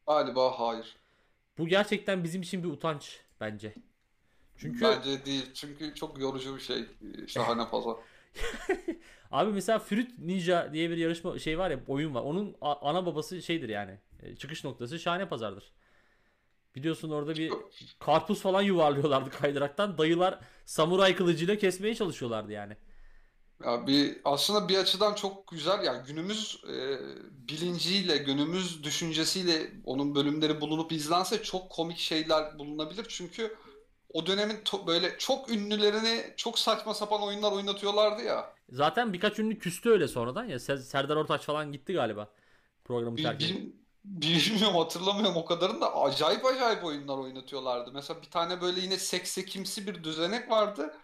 Galiba hayır. Bu gerçekten bizim için bir utanç bence. Çünkü Bence değil. Çünkü çok yorucu bir şey. Şahane pazar. Abi mesela Fruit Ninja diye bir yarışma şey var ya oyun var. Onun ana babası şeydir yani. E, Çıkış noktası Şahane Pazar'dır. Biliyorsun orada bir karpuz falan yuvarlıyorlardı kaydıraktan. Dayılar samuray kılıcıyla kesmeye çalışıyorlardı yani. Ya bir aslında bir açıdan çok güzel yani günümüz e, bilinciyle, günümüz düşüncesiyle onun bölümleri bulunup izlense çok komik şeyler bulunabilir. Çünkü o dönemin to- böyle çok ünlülerini çok saçma sapan oyunlar oynatıyorlardı ya. Zaten birkaç ünlü küstü öyle sonradan ya. Se- Serdar Ortaç falan gitti galiba. Programı Bil- terk edip. bil- bilmiyorum hatırlamıyorum o kadarını da acayip acayip oyunlar oynatıyorlardı. Mesela bir tane böyle yine seksekimsi bir düzenek vardı.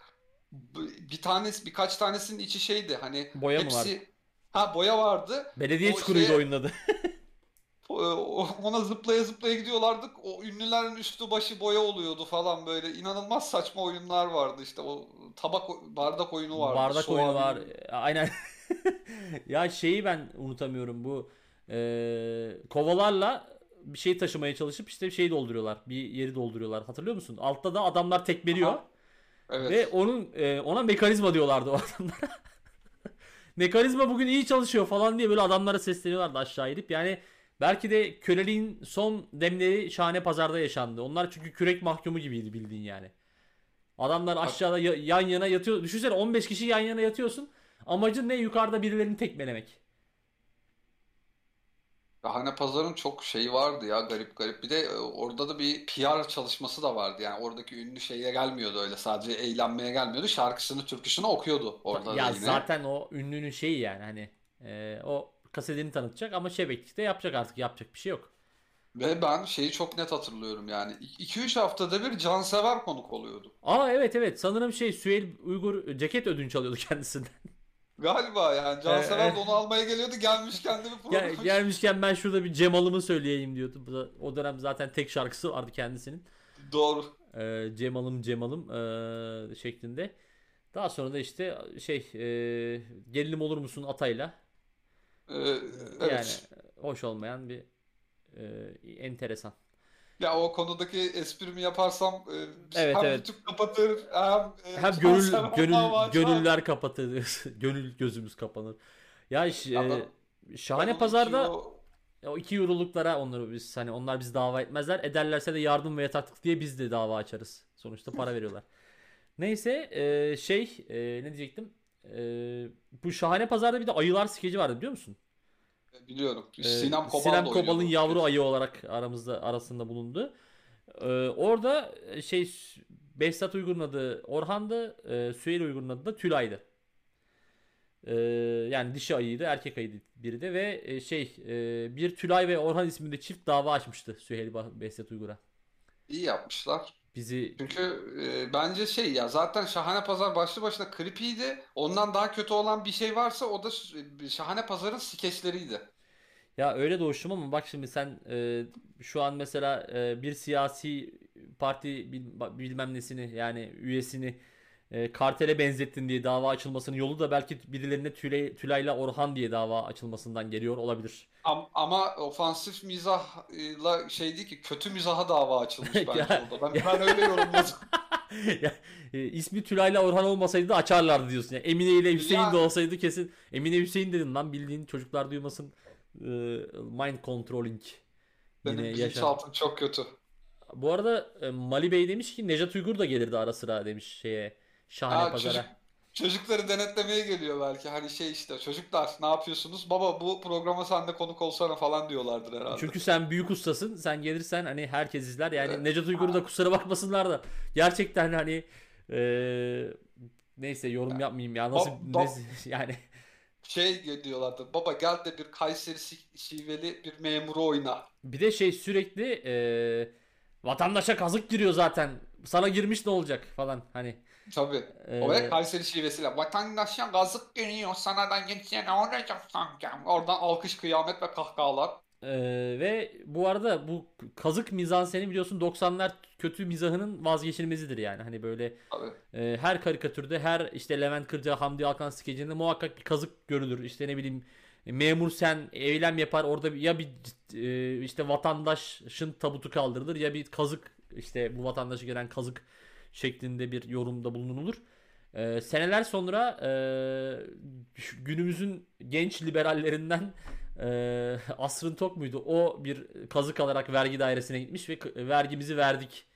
Bir tanesi birkaç tanesinin içi şeydi hani Boya mı hepsi ha boya vardı. Belediye O çukuruydu şeye- oyunun adı. O- Ona zıplaya zıplaya gidiyorlardık. O ünlülerin üstü başı boya oluyordu falan böyle. İnanılmaz saçma oyunlar vardı işte. O tabak bardak oyunu vardı. Bardak oyunu var. Aynen. ya şeyi ben unutamıyorum bu e, kovalarla bir şey taşımaya çalışıp işte bir şey dolduruyorlar. Bir yeri dolduruyorlar. Hatırlıyor musun? Altta da adamlar tekmeliyor Aha. Evet. ve onun e, ona mekanizma diyorlardı o adamlara. mekanizma bugün iyi çalışıyor falan diye böyle adamlara sesleniyorlardı aşağı inip. Yani belki de köleliğin son demleri şahane pazarda yaşandı. Onlar çünkü kürek mahkumu gibiydi bildiğin yani. Adamlar aşağıda ya- yan yana yatıyor. Düşünsene 15 kişi yan yana yatıyorsun. Amacın ne? Yukarıda birilerini tekmelemek. Şahane Pazar'ın çok şeyi vardı ya garip garip. Bir de e, orada da bir PR çalışması da vardı. Yani oradaki ünlü şeye gelmiyordu öyle. Sadece eğlenmeye gelmiyordu. Şarkısını, türküsünü okuyordu orada da ya yine. zaten o ünlünün şeyi yani hani e, o kasetini tanıtacak ama şebeklikte yapacak artık yapacak bir şey yok. Ve ben şeyi çok net hatırlıyorum yani. 2-3 haftada bir cansever konuk oluyordu. Aa evet evet sanırım şey Süheyl Uygur ceket ödünç alıyordu kendisinden. Galiba yani Cansever de onu almaya geliyordu. Gelmişken de bir Gel, gelmişken ben şurada bir Cemal'ımı söyleyeyim diyordu. Bu da- O dönem zaten tek şarkısı vardı kendisinin. Doğru. Ee, Cemal'ım Cemal'ım ee, şeklinde. Daha sonra da işte şey ee, gelinim olur musun Atay'la. Ee, Yani evet. hoş olmayan bir ee, enteresan. Ya o konudaki esprimi yaparsam e, Evet, hem evet. YouTube kapatır hem e, Hem gönül gönül gönüller kapatır. gönül gözümüz kapanır. Ya ş- ee, şahane onun pazarda o- o 2 euroluklara onları biz hani onlar biz dava etmezler. Ederlerse de yardım ve yataklık diye biz de dava açarız. Sonuçta para veriyorlar. Neyse ee, şey ee, ne diyecektim? Ee, bu şahane pazarda bir de ayılar skeci vardı biliyor musun? Biliyorum. Ee, Sinem Kobal Sinem Kobal'ın yavru ayı olarak aramızda arasında bulundu. Ee, orada şey Behzat Uygur'un adı Orhan'dı, e, Süheyl Uygur'un adı da Tülay'dı. Ee, yani dişi ayıydı, erkek ayıydı biri de ve e, şey e, bir Tülay ve Orhan isminde çift dava açmıştı Süheyl Behzat Uygur'a. İyi yapmışlar. Bizi Çünkü e, bence şey ya zaten Şahane Pazar başlı başına creepy'ydi. Ondan daha kötü olan bir şey varsa o da Ş- Şahane Pazar'ın skeçleriydi. Ya öyle doğuştum ama bak şimdi sen e, şu an mesela e, bir siyasi parti bil- bilmem nesini yani üyesini e, kartele benzettin diye dava açılmasının yolu da belki birilerine Tülay, Tülay'la Orhan diye dava açılmasından geliyor olabilir. Am- ama ofansif mizahla şey değil ki kötü mizaha dava açılmış bence Ya- orada. Ben, ben öyle yorumladım. ya, e, ismi Tülay'la Orhan olmasaydı da açarlardı diyorsun. Yani Emine ile Hüseyin de Yani- olsaydı kesin Emine Hüseyin dedin lan bildiğin çocuklar duymasın e, mind controlling Benim yine bilinçaltım çok kötü. Bu arada e, Mali Bey demiş ki Nejat Uygur da gelirdi ara sıra demiş şeye Şahane Ha, Pazar'a. çocuk, çocukları denetlemeye geliyor belki. Hani şey işte çocuklar ne yapıyorsunuz? Baba bu programa sen de konuk olsana falan diyorlardır herhalde. Çünkü sen büyük ustasın. Sen gelirsen hani herkes izler. Yani Evet. Nejat Uygur'u da kusura bakmasınlar da gerçekten hani e, neyse yorum yapmayayım ya. Nasıl bab- nesi- yani Şey diyorlardı. Baba gel de bir Kayseri şiveli bir memuru oyna. bir de şey sürekli e, vatandaşa kazık giriyor zaten. Sana girmiş ne olacak falan hani. Tabii. e, Oraya Kayseri şivesiyle. Vatandaşa gazık geliyor sana da geçse ne olacak sanki? Oradan alkış, kıyamet ve kahkahalar. Ee, ve bu arada bu kazık mizanseni biliyorsun 90'lar kötü mizahının vazgeçilmezidir yani. Hani böyle Tabii. e, her karikatürde her işte Levent Kırca, Hamdi Alkan skecinde muhakkak bir kazık görülür. İşte ne bileyim memur sen eylem yapar orada ya bir e, işte vatandaşın tabutu kaldırılır ya bir kazık işte bu vatandaşı gelen kazık şeklinde bir yorumda bulunulur. Ee, seneler sonra e, günümüzün genç liberallerinden e, Asrın Tok muydu? O bir kazık alarak vergi dairesine gitmiş ve vergimizi verdik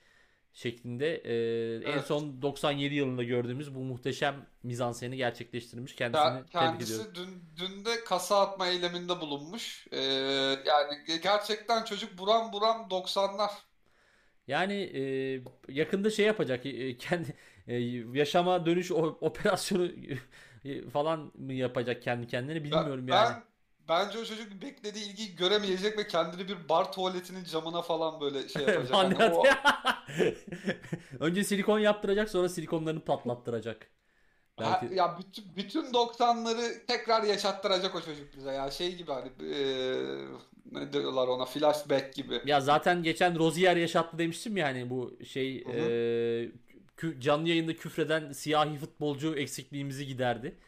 şeklinde e, en Evet. son 97 yılında gördüğümüz bu muhteşem mizanseni gerçekleştirmiş. Ke- Kendisini tebrik ediyorum. Kendisi dün, dün de kasa atma eyleminde bulunmuş. Ee, yani ge- gerçekten çocuk buram buram 90'lar. Yani e, yakında şey yapacak e, kendi e, yaşama dönüş operasyonu e, falan mı yapacak kendi kendine Ben, bilmiyorum yani. ben bence o çocuk beklediği ilgiyi göremeyecek ve kendini bir bar tuvaletinin camına falan böyle şey yapacak. Hani o. Önce silikon yaptıracak sonra silikonlarını patlattıracak. Ha- Belki ya bütün bütün 90'ları tekrar yaşattıracak o çocuk bize ya şey gibi hani eee, ne diyorlar ona flashback gibi. ya zaten geçen Rozier yaşattı demiştim ya hani bu şey Hı hı. e, canlı yayında küfreden siyahi futbolcu eksikliğimizi giderdi.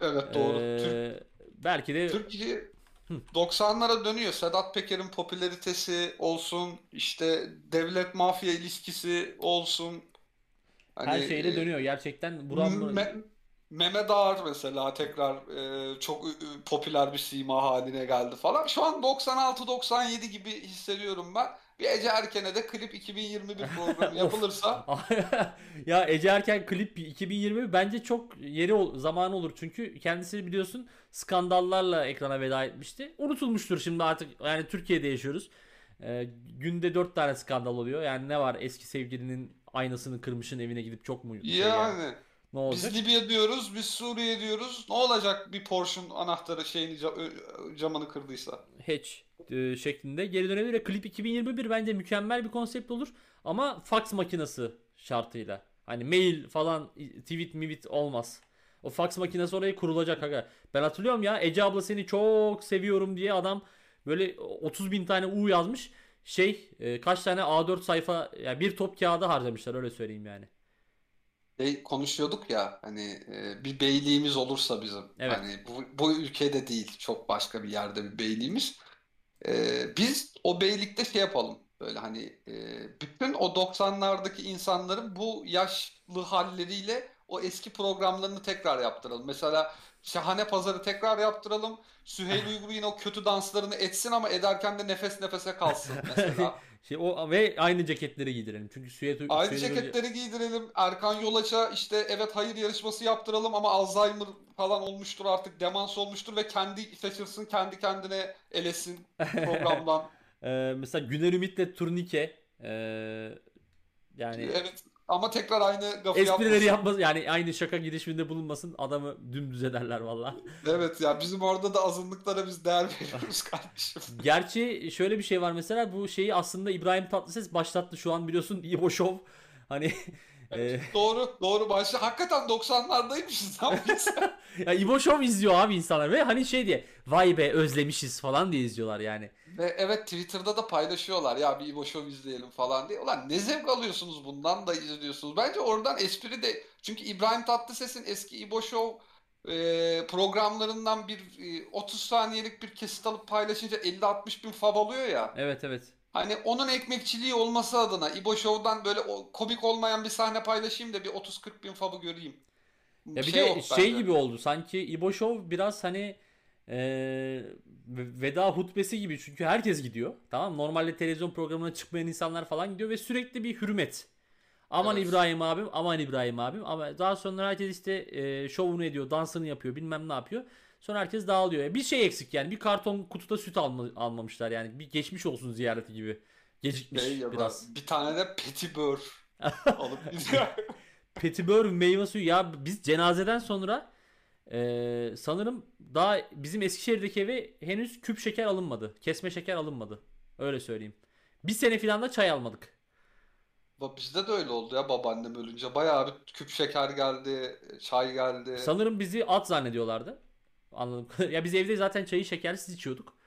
Evet doğru. Türk E, belki de Türkiye Hı. 90'lara dönüyor. Sedat Peker'in popülaritesi olsun, işte devlet mafya ilişkisi olsun. Hani her şeyle e, dönüyor gerçekten. Buram Mehmet Ağar mesela tekrar e, çok ü- popüler bir sima haline geldi falan. Şu an 96-97 gibi hissediyorum ben. Bir Ece Erken'e de Klip 2021 programı yapılırsa ya Ece Erken klip 2020 bence çok yeri ol- zamanı olur çünkü kendisi biliyorsun skandallarla ekrana veda etmişti. Unutulmuştur şimdi artık yani Türkiye'de yaşıyoruz. Ee, günde 4 tane skandal oluyor. Yani ne var eski sevgilinin aynasını kırmışın evine gidip çok mu şey yani yani ne olacak? biz Libya diyoruz, biz Suriye diyoruz. Ne olacak bir Porsche'un anahtarı şeyini camını kırdıysa? Hatch e, şeklinde geri dönebilir. ve Klip 2021 bence mükemmel bir konsept olur ama fax makinesi şartıyla. Hani mail falan tweet mivit olmaz. O fax makinesi oraya kurulacak aga. Ben hatırlıyorum ya Ece abla seni çok seviyorum diye adam böyle 30 bin tane U yazmış. Şey e, kaç tane A4 sayfa yani bir top kağıdı harcamışlar öyle söyleyeyim yani. Şey, konuşuyorduk ya hani e, bir beyliğimiz olursa bizim Evet. hani bu, bu ülkede değil çok başka bir yerde bir beyliğimiz E, biz o beylikte şey yapalım böyle hani e, bütün o 90'lardaki insanların bu yaşlı halleriyle o eski programlarını tekrar yaptıralım. Mesela Şahane Pazarı tekrar yaptıralım. Süheyl Uygur yine o kötü danslarını etsin ama ederken de nefes nefese kalsın mesela. Şey o ve aynı ceketleri giydirelim. Çünkü Süheyl Aynı Süheyl Hoca- ceketleri giydirelim. Erkan Yolaç'a işte evet hayır yarışması yaptıralım ama Alzheimer falan olmuştur artık demans olmuştur ve kendi şaşırsın kendi kendine elesin programdan. Ee, mesela Güner Ümit'le turnike ee, yani Evet ama tekrar aynı gafı esprileri yapmasın. yapmaz yani aynı şaka girişiminde bulunmasın adamı dümdüz ederler valla. Evet ya bizim orada da azınlıklara biz değer veriyoruz kardeşim. Gerçi şöyle bir şey var mesela bu şeyi aslında İbrahim Tatlıses başlattı şu an biliyorsun İbo Show hani ee, doğru doğru başla. Hakikaten 90'lardaymışız lan biz. ya İbo Show izliyor abi insanlar ve hani şey diye vay be özlemişiz falan diye izliyorlar yani. Ve evet Twitter'da da paylaşıyorlar ya bir İbo Show izleyelim falan diye. Ulan ne zevk alıyorsunuz bundan da izliyorsunuz. Bence oradan espri de çünkü İbrahim Tatlıses'in eski İbo Show e, programlarından bir e, 30 saniyelik bir kesit alıp paylaşınca 50-60 bin fav alıyor ya. Evet evet. Hani onun ekmekçiliği olması adına İbo Show'dan böyle o, komik olmayan bir sahne paylaşayım da bir 30-40 bin favı göreyim. Ya bir Şey de yok şey gibi oldu sanki İbo Show biraz hani eee, veda hutbesi gibi çünkü herkes gidiyor. Tamam mı? Normalde televizyon programına çıkmayan insanlar falan gidiyor ve sürekli bir hürmet. Aman Evet. İbrahim abim, aman İbrahim abim. Ama daha sonra herkes işte eee şovunu ediyor, dansını yapıyor, bilmem ne yapıyor. Sonra herkes dağılıyor. Bir şey eksik yani. Bir karton kutuda süt alma, almamışlar yani. Bir geçmiş olsun ziyareti gibi. Gecikmiş Şey biraz. bir tane de petibör alıp gidiyor. Petibör meyve suyu ya biz cenazeden sonra eee, sanırım daha bizim Eskişehir'deki eve henüz küp şeker alınmadı. Kesme şeker alınmadı. Öyle söyleyeyim. Bir sene falan da çay almadık. Bizde de öyle oldu ya babaannem ölünce. Bayağı bir küp şeker geldi, çay geldi. Sanırım bizi at zannediyorlardı. Anladım. ya biz evde zaten çayı şekersiz içiyorduk.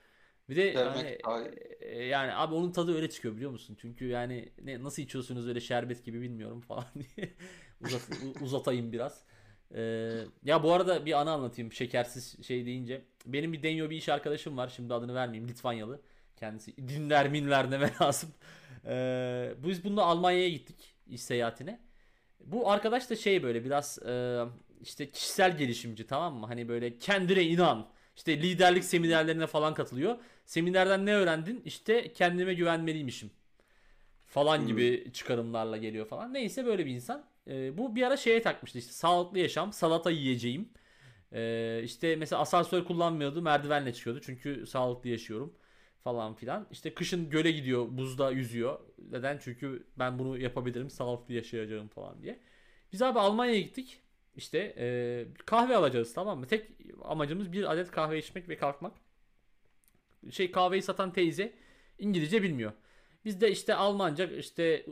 Bir de Demek yani, ay. e, yani abi onun tadı öyle çıkıyor biliyor musun? Çünkü yani ne nasıl içiyorsunuz öyle şerbet gibi bilmiyorum falan diye Uzat- uzatayım biraz. Ee, ya bu arada bir anı anlatayım şekersiz şey deyince. Benim bir Denyo bir iş arkadaşım var. Şimdi adını vermeyeyim. Litvanyalı. Kendisi dinler minler ne lazım. Ee, biz bununla Almanya'ya gittik iş seyahatine. Bu arkadaş da şey böyle biraz e, işte kişisel gelişimci tamam mı? Hani böyle kendine inan. İşte liderlik seminerlerine falan katılıyor. Seminerden ne öğrendin? İşte kendime güvenmeliymişim. Falan Hmm. gibi çıkarımlarla geliyor falan. Neyse böyle bir insan. Ee, bu bir ara şeye takmıştı işte sağlıklı yaşam, salata yiyeceğim. Ee, işte mesela asansör kullanmıyordu, merdivenle çıkıyordu çünkü sağlıklı yaşıyorum falan filan. İşte kışın göle gidiyor, buzda yüzüyor. Neden? Çünkü ben bunu yapabilirim, sağlıklı yaşayacağım falan diye. Biz abi Almanya'ya gittik. İşte e, kahve alacağız tamam mı? Tek amacımız bir adet kahve içmek ve kalkmak. Şey kahveyi satan teyze İngilizce bilmiyor. Biz de işte Almanca işte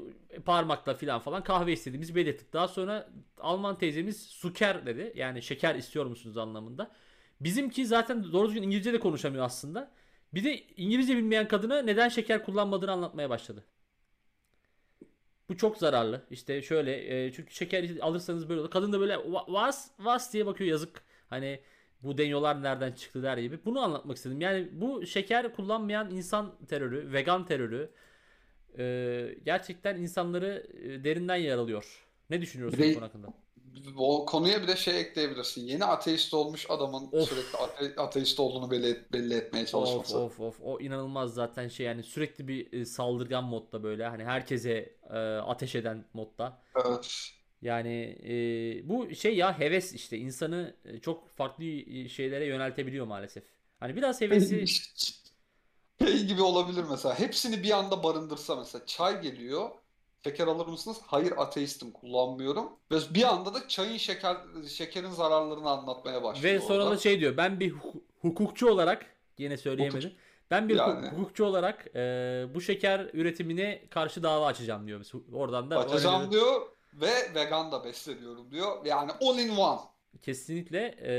parmakla filan falan kahve istediğimizi belirttik. Daha sonra Alman teyzemiz suker dedi. Yani şeker istiyor musunuz anlamında. Bizimki zaten doğru düzgün İngilizce de konuşamıyor aslında. Bir de İngilizce bilmeyen kadına neden şeker kullanmadığını anlatmaya başladı. Bu çok zararlı. İşte şöyle e, çünkü şeker alırsanız böyle olur. Kadın da böyle "Va- vas vas diye bakıyor yazık. Hani bu denyolar nereden çıktı der gibi. Bunu anlatmak istedim. Yani bu şeker kullanmayan insan terörü, vegan terörü e, gerçekten insanları e, derinden yaralıyor. Ne düşünüyorsun bu konu hakkında? O konuya bir de şey ekleyebilirsin. Yeni ateist olmuş adamın Of. sürekli ate- ateist olduğunu belli, belli etmeye Of çalışması. of of o inanılmaz zaten şey yani sürekli bir e, saldırgan modda böyle hani herkese e, ateş eden modda. Evet. Yani e, bu şey ya heves işte insanı e, çok farklı e, şeylere yöneltebiliyor maalesef. Hani biraz hevesi Şey gibi olabilir mesela. Hepsini bir anda barındırsa mesela çay geliyor. Şeker alır mısınız? Hayır ateistim kullanmıyorum. Ve bir anda da çayın şeker şekerin zararlarını anlatmaya başlıyor ve sonra orada. da şey diyor ben bir hu- hukukçu olarak yine söyleyemedim. Ben bir Yani. hukukçu olarak e, bu şeker üretimine karşı dava açacağım diyor. Oradan da Açacağım diyor ve vegan da besleniyorum diyor. Yani all in one. Kesinlikle e,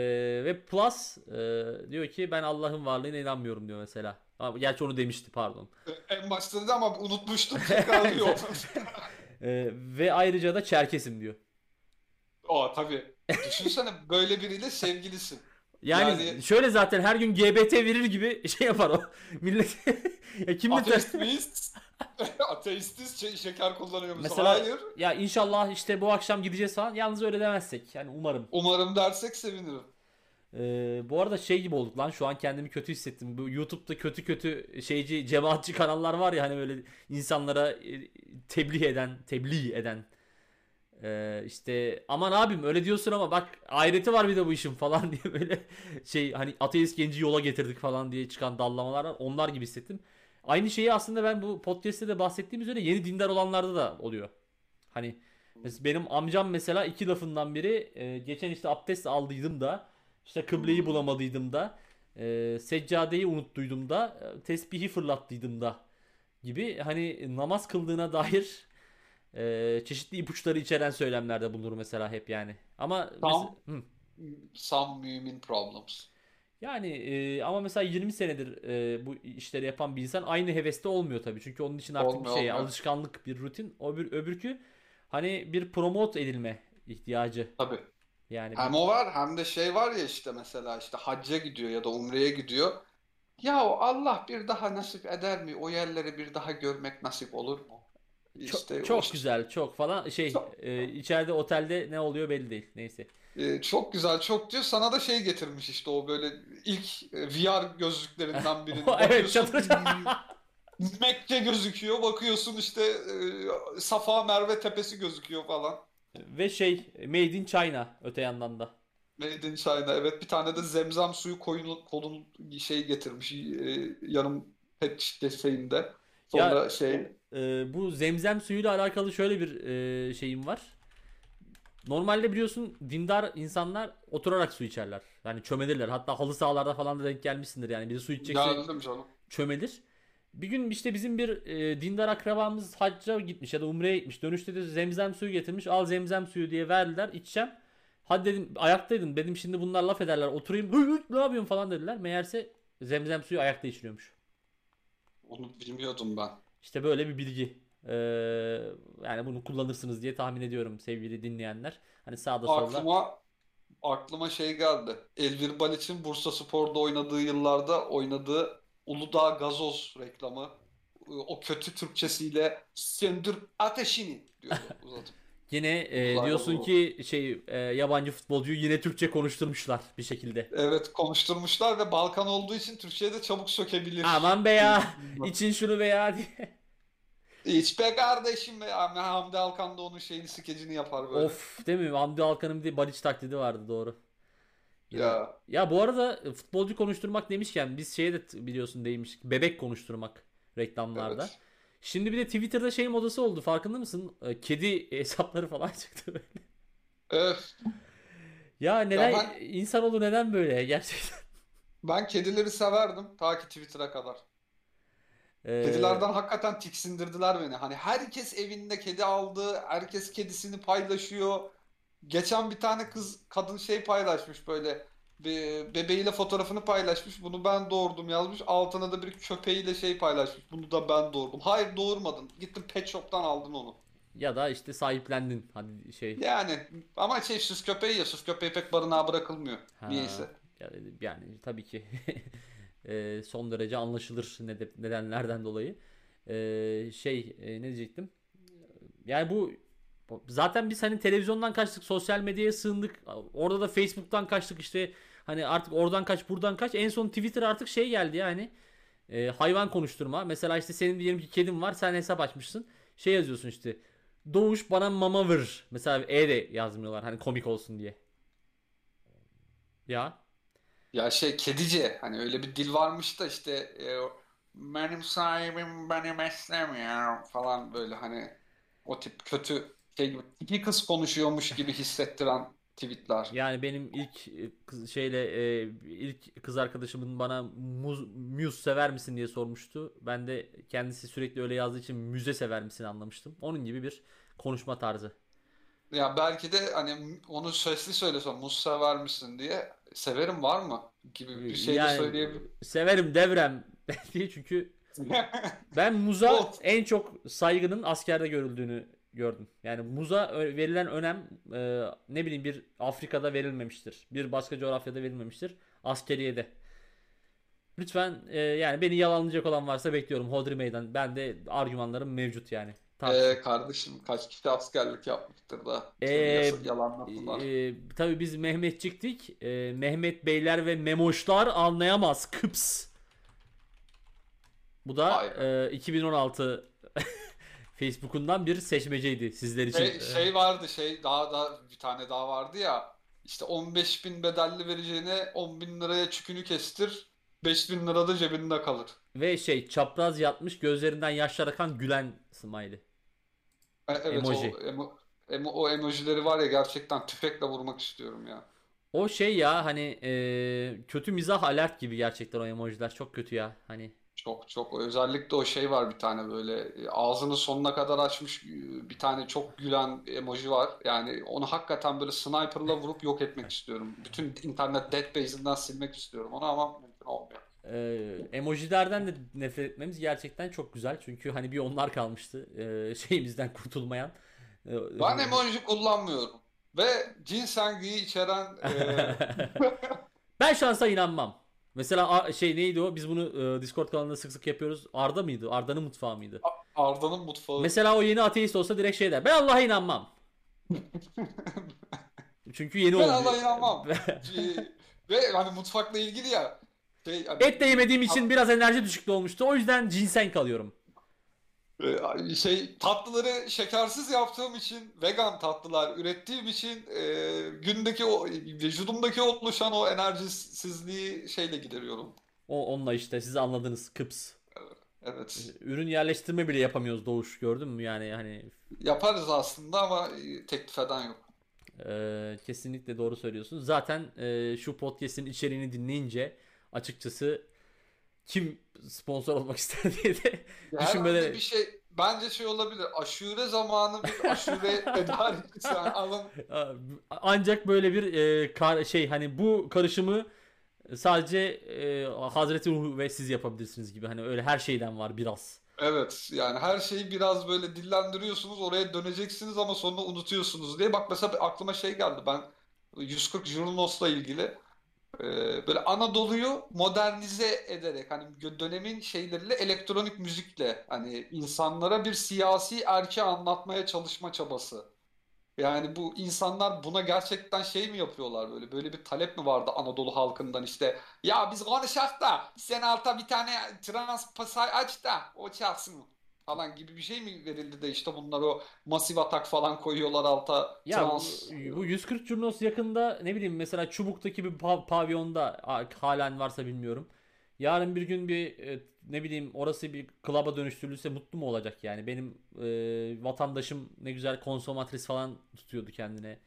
ve plus e, diyor ki ben Allah'ın varlığına inanmıyorum diyor mesela. Ama gerçi onu demişti pardon. En başta dedi ama unutmuştum tekrar diyor. E, ve ayrıca da Çerkesim diyor. Aa tabii. Düşünsene böyle biriyle sevgilisin. Yani, Yani- şöyle zaten her gün GBT verir gibi şey yapar o. Millet ya kim Ateist miyiz? Ateistiz şey, şeker kullanıyor musun? Mesela Hayır. ya inşallah işte bu akşam gideceğiz falan. Yalnız öyle demezsek. Yani umarım. Umarım dersek sevinirim. Ee, bu arada şey gibi olduk lan şu an kendimi kötü hissettim. Bu YouTube'da kötü kötü şeyci cemaatçi kanallar var ya hani böyle insanlara e, tebliğ eden, tebliğ eden Ee, işte aman abim öyle diyorsun ama bak ahireti var bir de bu işin falan diye böyle şey hani ateist genci yola getirdik falan diye çıkan dallamalar var. Onlar gibi hissettim. Aynı şeyi aslında ben bu podcast'te de bahsettiğim üzere yeni dindar olanlarda da oluyor. Hani benim amcam mesela iki lafından biri e, geçen işte abdest aldıydım da işte kıbleyi bulamadıydım da e, seccadeyi unuttuydum da e, tesbihi fırlattıydım da gibi hani namaz kıldığına dair e, çeşitli ipuçları içeren söylemlerde bulunur mesela hep yani. Ama mes- Hı. Some mümin problems. Yani e, ama mesela 20 senedir e, bu işleri yapan bir insan aynı heveste olmuyor tabii. Çünkü onun için artık Olmuyor, bir şey olmuyor. alışkanlık, bir rutin. Öbür öbürkü hani bir promote edilme ihtiyacı. Tabii. Yani Hem o var hem de şey var ya işte mesela işte hacca gidiyor ya da umreye gidiyor. Ya Allah bir daha nasip eder mi? O yerleri bir daha görmek nasip olur mu? Çok, İşte çok o- güzel, çok falan şey Çok- e, içeride otelde ne oluyor belli değil. Neyse. Ee, çok güzel çok diyor. Sana da şey getirmiş işte o böyle ilk e, VR gözlüklerinden birini evet, çadır. Mekke gözüküyor. Bakıyorsun işte e, Safa Merve tepesi gözüküyor falan. Ve şey Made in China öte yandan da. Made in China. Evet bir tane de zemzem suyu koyun, kolun şey getirmiş e, yanım pet şeyinde. Sonra şey Ee, bu zemzem suyuyla alakalı şöyle bir e, şeyim var. Normalde biliyorsun dindar insanlar oturarak su içerler. Yani çömelirler. Hatta halı sahalarda falan da denk gelmişsindir yani. Biri su içecekse geldim canım. çömelir. Bir gün işte bizim bir e, dindar akrabamız hacca gitmiş ya da umreye gitmiş. Dönüşte de zemzem suyu getirmiş. Al zemzem suyu diye verdiler. İçeceğim. Hadi dedim ayaktaydım. Dedim şimdi bunlar laf ederler. Oturayım. Hı, hı, ne yapıyorsun falan dediler. Meğerse zemzem suyu ayakta içiliyormuş. Onu bilmiyordum ben. İşte böyle bir bilgi. Ee, yani bunu kullanırsınız diye tahmin ediyorum sevgili dinleyenler. Hani sağda solda. Aklıma aklıma şey geldi. Elvir Baliç'in Bursaspor'da oynadığı yıllarda oynadığı Uludağ gazoz reklamı. O kötü Türkçesiyle söndür ateşini diyordu uzatıp. Yine e, diyorsun bu. ki şey e, yabancı futbolcuyu yine Türkçe konuşturmuşlar bir şekilde. Evet konuşturmuşlar ve Balkan olduğu için Türkçe'ye de çabuk sökebilir. Aman be ya için şunu be ya diye. Hiç be kardeşim be. Ahmet Hamdi Alkan da onun şeyini skecini yapar böyle. Of değil mi? Hamdi Alkan'ın bir Baliç taklidi vardı doğru. Ya. Ya bu arada e, futbolcu konuşturmak demişken biz şeye de t- biliyorsun değinmiştik. Bebek konuşturmak reklamlarda. Evet. Şimdi bir de Twitter'da şey modası oldu farkında mısın? E, Kedi hesapları falan çıktı böyle. Evet. Ya neden ben- insanoğlu neden böyle gerçekten? Ben kedileri severdim ta ki Twitter'a kadar. Ee, Kedilerden hakikaten tiksindirdiler beni. Hani herkes evinde kedi aldı, herkes kedisini paylaşıyor. Geçen bir tane kız kadın şey paylaşmış böyle be- bebeğiyle fotoğrafını paylaşmış. Bunu ben doğurdum yazmış. Altına da bir köpeğiyle şey paylaşmış. Bunu da ben doğurdum. Hayır doğurmadın. Gittin pet shop'tan aldın onu. ya da işte sahiplendin hadi şey. Yani ama şey süs köpeği ya süs köpeği pek barınağa bırakılmıyor. Ha, Niyeyse. Yani, yani tabii ki e, son derece anlaşılır nede- nedenlerden dolayı. E, şey e, ne diyecektim? Yani bu zaten biz hani televizyondan kaçtık, sosyal medyaya sığındık. Orada da Facebook'tan kaçtık işte. Hani artık oradan kaç, buradan kaç. En son Twitter artık şey geldi yani. e, hayvan konuşturma. Mesela işte senin diyelim ki kedin var, sen hesap açmışsın. Şey yazıyorsun işte. Doğuş bana mama ver. Mesela E de yazmıyorlar hani komik olsun diye. Ya. Ya şey kedice hani öyle bir dil varmış da işte e, benim sahibim beni beslemiyor falan böyle hani o tip kötü şey gibi iki kız konuşuyormuş gibi hissettiren tweetler. Yani benim ilk e, kız, şeyle e, ilk kız arkadaşımın bana muz, muz sever misin diye sormuştu. Ben de kendisi sürekli öyle yazdığı için müze sever misin anlamıştım. Onun gibi bir konuşma tarzı. Ya belki de hani onu sesli söylesem muz sever misin diye severim var mı gibi bir şey de Yani söyleyebilir. severim devrem diye çünkü ben muza en çok saygının askerde görüldüğünü gördüm. Yani muza verilen önem e, ne bileyim bir Afrika'da verilmemiştir. Bir başka coğrafyada verilmemiştir. Askeriyede. Lütfen e, yani beni yalanlayacak olan varsa bekliyorum. Hodri meydan. Ben de argümanlarım mevcut yani. Ee, kardeşim kaç kişi askerlik yapmıştır da E, seni yas- yalanladılar. e, tabii biz Mehmetçiktik. E, Mehmet Beyler ve Memoşlar anlayamaz. Kıps. Bu da e, 2016 Facebook'undan bir seçmeceydi sizler için. Şey, şey vardı şey daha da bir tane daha vardı ya işte 15 bin bedelli vereceğine 10 bin liraya çükünü kestir 5 bin lira da cebinde kalır. Ve şey çapraz yatmış gözlerinden yaşlar akan gülen smiley. E- Evet Emoji. o emo, emo- o emojileri var ya gerçekten tüfekle vurmak istiyorum ya. O şey ya hani e, kötü mizah alert gibi gerçekten o emojiler çok kötü ya. Hani Çok çok özellikle o şey var bir tane böyle e, ağzını sonuna kadar açmış e, bir tane çok gülen emoji var. Yani onu hakikaten böyle sniper'la vurup yok etmek istiyorum. Bütün internet database'inden silmek istiyorum onu ama mümkün olmuyor. e, emojilerden de nefret etmemiz gerçekten çok güzel. Çünkü hani bir onlar kalmıştı e, şeyimizden kurtulmayan. E, Ben emoji kullanmıyorum. Ve cinsengiyi içeren e, ben şansa inanmam. Mesela şey neydi o? Biz bunu e, Discord kanalında sık sık yapıyoruz. Arda mıydı? Arda'nın mutfağı mıydı? Arda'nın mutfağı. Mesela o yeni ateist olsa direkt şey der. Ben Allah'a inanmam. Çünkü yeni Ben oldu. Allah'a inanmam. Ve hani mutfakla ilgili ya şey, hani, Et de yemediğim için biraz enerji düşüklüğü olmuştu. O yüzden ginseng alıyorum. E, şey tatlıları şekersiz yaptığım için vegan tatlılar ürettiğim için e, gündeki o vücudumdaki oluşan o enerjisizliği şeyle gideriyorum. O onunla işte siz anladınız kıps. Evet. Ürün yerleştirme bile yapamıyoruz Doğuş gördün mü yani hani Yaparız aslında ama e, teklif eden yok. e, kesinlikle doğru söylüyorsun. Zaten e, şu podcast'in içeriğini dinleyince açıkçası kim sponsor olmak ister diye de düşünmeleri bir şey bence şey olabilir. Aşure zamanı bir aşure tedarikçisi yani alın. ancak böyle bir e, kar- şey hani bu karışımı sadece e, Hazreti Ruh ve siz yapabilirsiniz gibi hani öyle her şeyden var biraz. Evet yani her şeyi biraz böyle dillendiriyorsunuz oraya döneceksiniz ama sonra unutuyorsunuz diye. Bak mesela aklıma şey geldi ben 140 Jurnos'la ilgili böyle Anadolu'yu modernize ederek hani dönemin şeyleriyle elektronik müzikle hani insanlara bir siyasi erke anlatmaya çalışma çabası. Yani bu insanlar buna gerçekten şey mi yapıyorlar böyle? Böyle bir talep mi vardı Anadolu halkından işte? Ya biz konuşak da sen alta bir tane trans pasaj aç da o çalsın falan gibi bir şey mi verildi de işte bunlar o masif atak falan koyuyorlar alta Ya bu, trans bu 140 Curnos yakında ne bileyim mesela Çubuk'taki bir pav- pavyonda halen varsa bilmiyorum. Yarın bir gün bir e, ne bileyim orası bir klaba dönüştürülürse mutlu mu olacak yani? Benim e, vatandaşım ne güzel konsomatris falan tutuyordu kendine.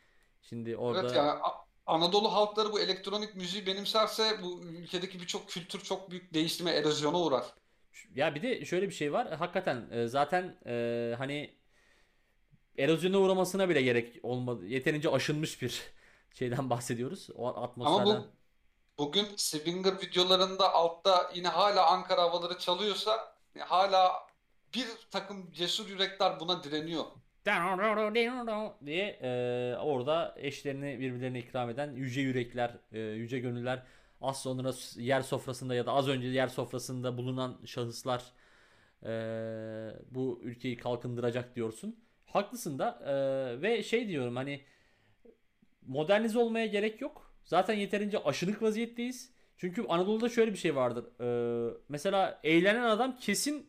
Şimdi Evet orada yani A- Anadolu halkları bu elektronik müziği benimserse bu ülkedeki birçok kültür çok büyük değişime, erozyona uğrar. Ya bir de şöyle bir şey var. Hakikaten e, zaten e, hani erozyona uğramasına bile gerek olmadı. Yeterince aşınmış bir şeyden bahsediyoruz. O Ama atmosferden. bu bugün Swinger videolarında altta yine hala Ankara havaları çalıyorsa hala bir takım cesur yürekler buna direniyor. diye e, orada eşlerini birbirlerine ikram eden yüce yürekler, e, yüce gönüller az sonra yer sofrasında ya da az önce yer sofrasında bulunan şahıslar e, bu ülkeyi kalkındıracak diyorsun. Haklısın da e, ve şey diyorum hani modernize olmaya gerek yok. Zaten yeterince aşınık vaziyetteyiz. Çünkü Anadolu'da şöyle bir şey vardır. E, mesela eğlenen adam kesin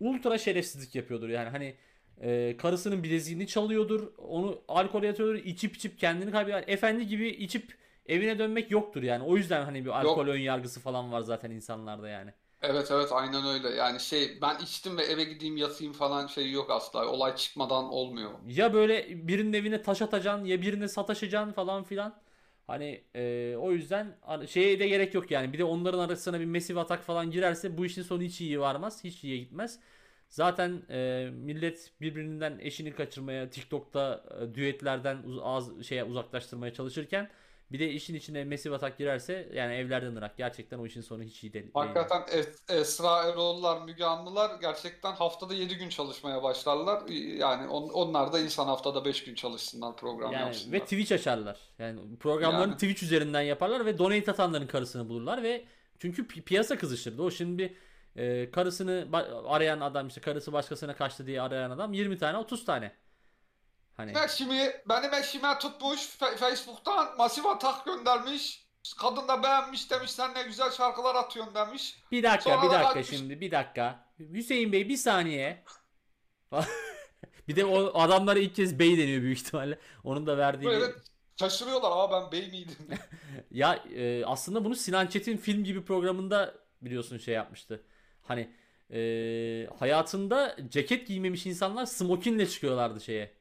ultra şerefsizlik yapıyordur. Yani hani e, karısının bileziğini çalıyordur. Onu alkol yatıyordur. içip içip kendini kaybeder. Efendi gibi içip evine dönmek yoktur yani. O yüzden hani bir alkol Yok ön yargısı falan var zaten insanlarda yani. evet evet aynen öyle yani şey ben içtim ve eve gideyim yatayım falan şey yok asla olay çıkmadan olmuyor. Ya böyle birinin evine taş atacaksın ya birine sataşacaksın falan filan. Hani e, o yüzden hani şeye de gerek yok yani. Bir de onların arasına bir Massive atak falan girerse bu işin sonu hiç iyi varmaz. Hiç iyiye gitmez. Zaten e, millet birbirinden eşini kaçırmaya, TikTok'ta e, düetlerden uz az şeye uzaklaştırmaya çalışırken bir de işin içine Massive atak girerse yani evlerden ırak. Gerçekten o işin sonu hiç iyi değil. Hakikaten Es- Esra Erol'lar, Müge Anlılar gerçekten haftada 7 gün çalışmaya başlarlar. Yani on- onlar da insan haftada 5 gün çalışsınlar, program Yani ve yapsınlar. Twitch açarlar. Yani programlarını Yani Twitch üzerinden yaparlar ve donate atanların karısını bulurlar ve çünkü pi- piyasa kızıştırdı. O şimdi e, karısını arayan adam işte karısı başkasına kaçtı diye arayan adam 20 tane 30 tane. Hani benim eşimi, benim eşime tutmuş Facebook'tan masif atak göndermiş. Kadın da beğenmiş demiş sen ne güzel şarkılar atıyorsun demiş. bir dakika bir Sonra da dakika kaçmış. şimdi bir dakika. Hüseyin Bey bir saniye. Bir de o adamlara ilk kez bey deniyor büyük ihtimalle. Onun da verdiği bir Böyle şaşırıyorlar ama ben bey miydim? Ya e, aslında bunu Sinan Çetin film gibi programında biliyorsun şey yapmıştı. Hani e, hayatında ceket giymemiş insanlar smokinle çıkıyorlardı şeye.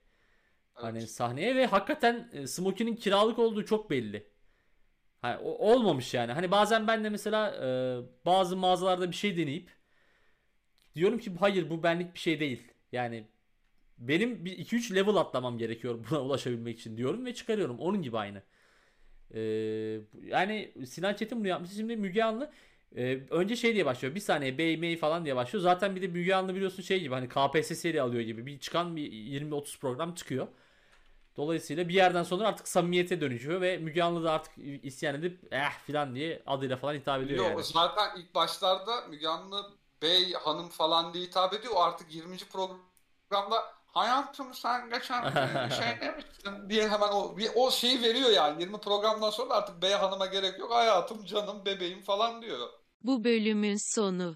Hani sahneye ve hakikaten e, smokinin kiralık olduğu çok belli. Hani o- olmamış yani. Hani bazen ben de mesela e, bazı mağazalarda bir şey deneyip diyorum ki hayır bu benlik bir şey değil. Yani benim bir 2-3 level atlamam gerekiyor buna ulaşabilmek için diyorum ve çıkarıyorum. Onun gibi aynı. Ee, yani Sinan Çetin bunu yapmış. Şimdi Müge Anlı e, önce şey diye başlıyor. Bir saniye bey mey falan diye başlıyor. Zaten bir de Müge Anlı biliyorsun şey gibi hani KPSS'li alıyor gibi. Bir çıkan bir 20-30 program çıkıyor. Dolayısıyla bir yerden sonra artık samimiyete dönüşüyor ve Müge Anlı da artık isyan edip eh filan diye adıyla falan hitap ediyor Yok yani. zaten ilk başlarda Müge Anlı bey, hanım falan diye hitap ediyor. O artık 20. programda hayatım sen geçen şey demiştin diye hemen o bir o şeyi veriyor yani 20 programdan sonra artık bey hanıma gerek yok hayatım canım bebeğim falan diyor. Bu bölümün sonu.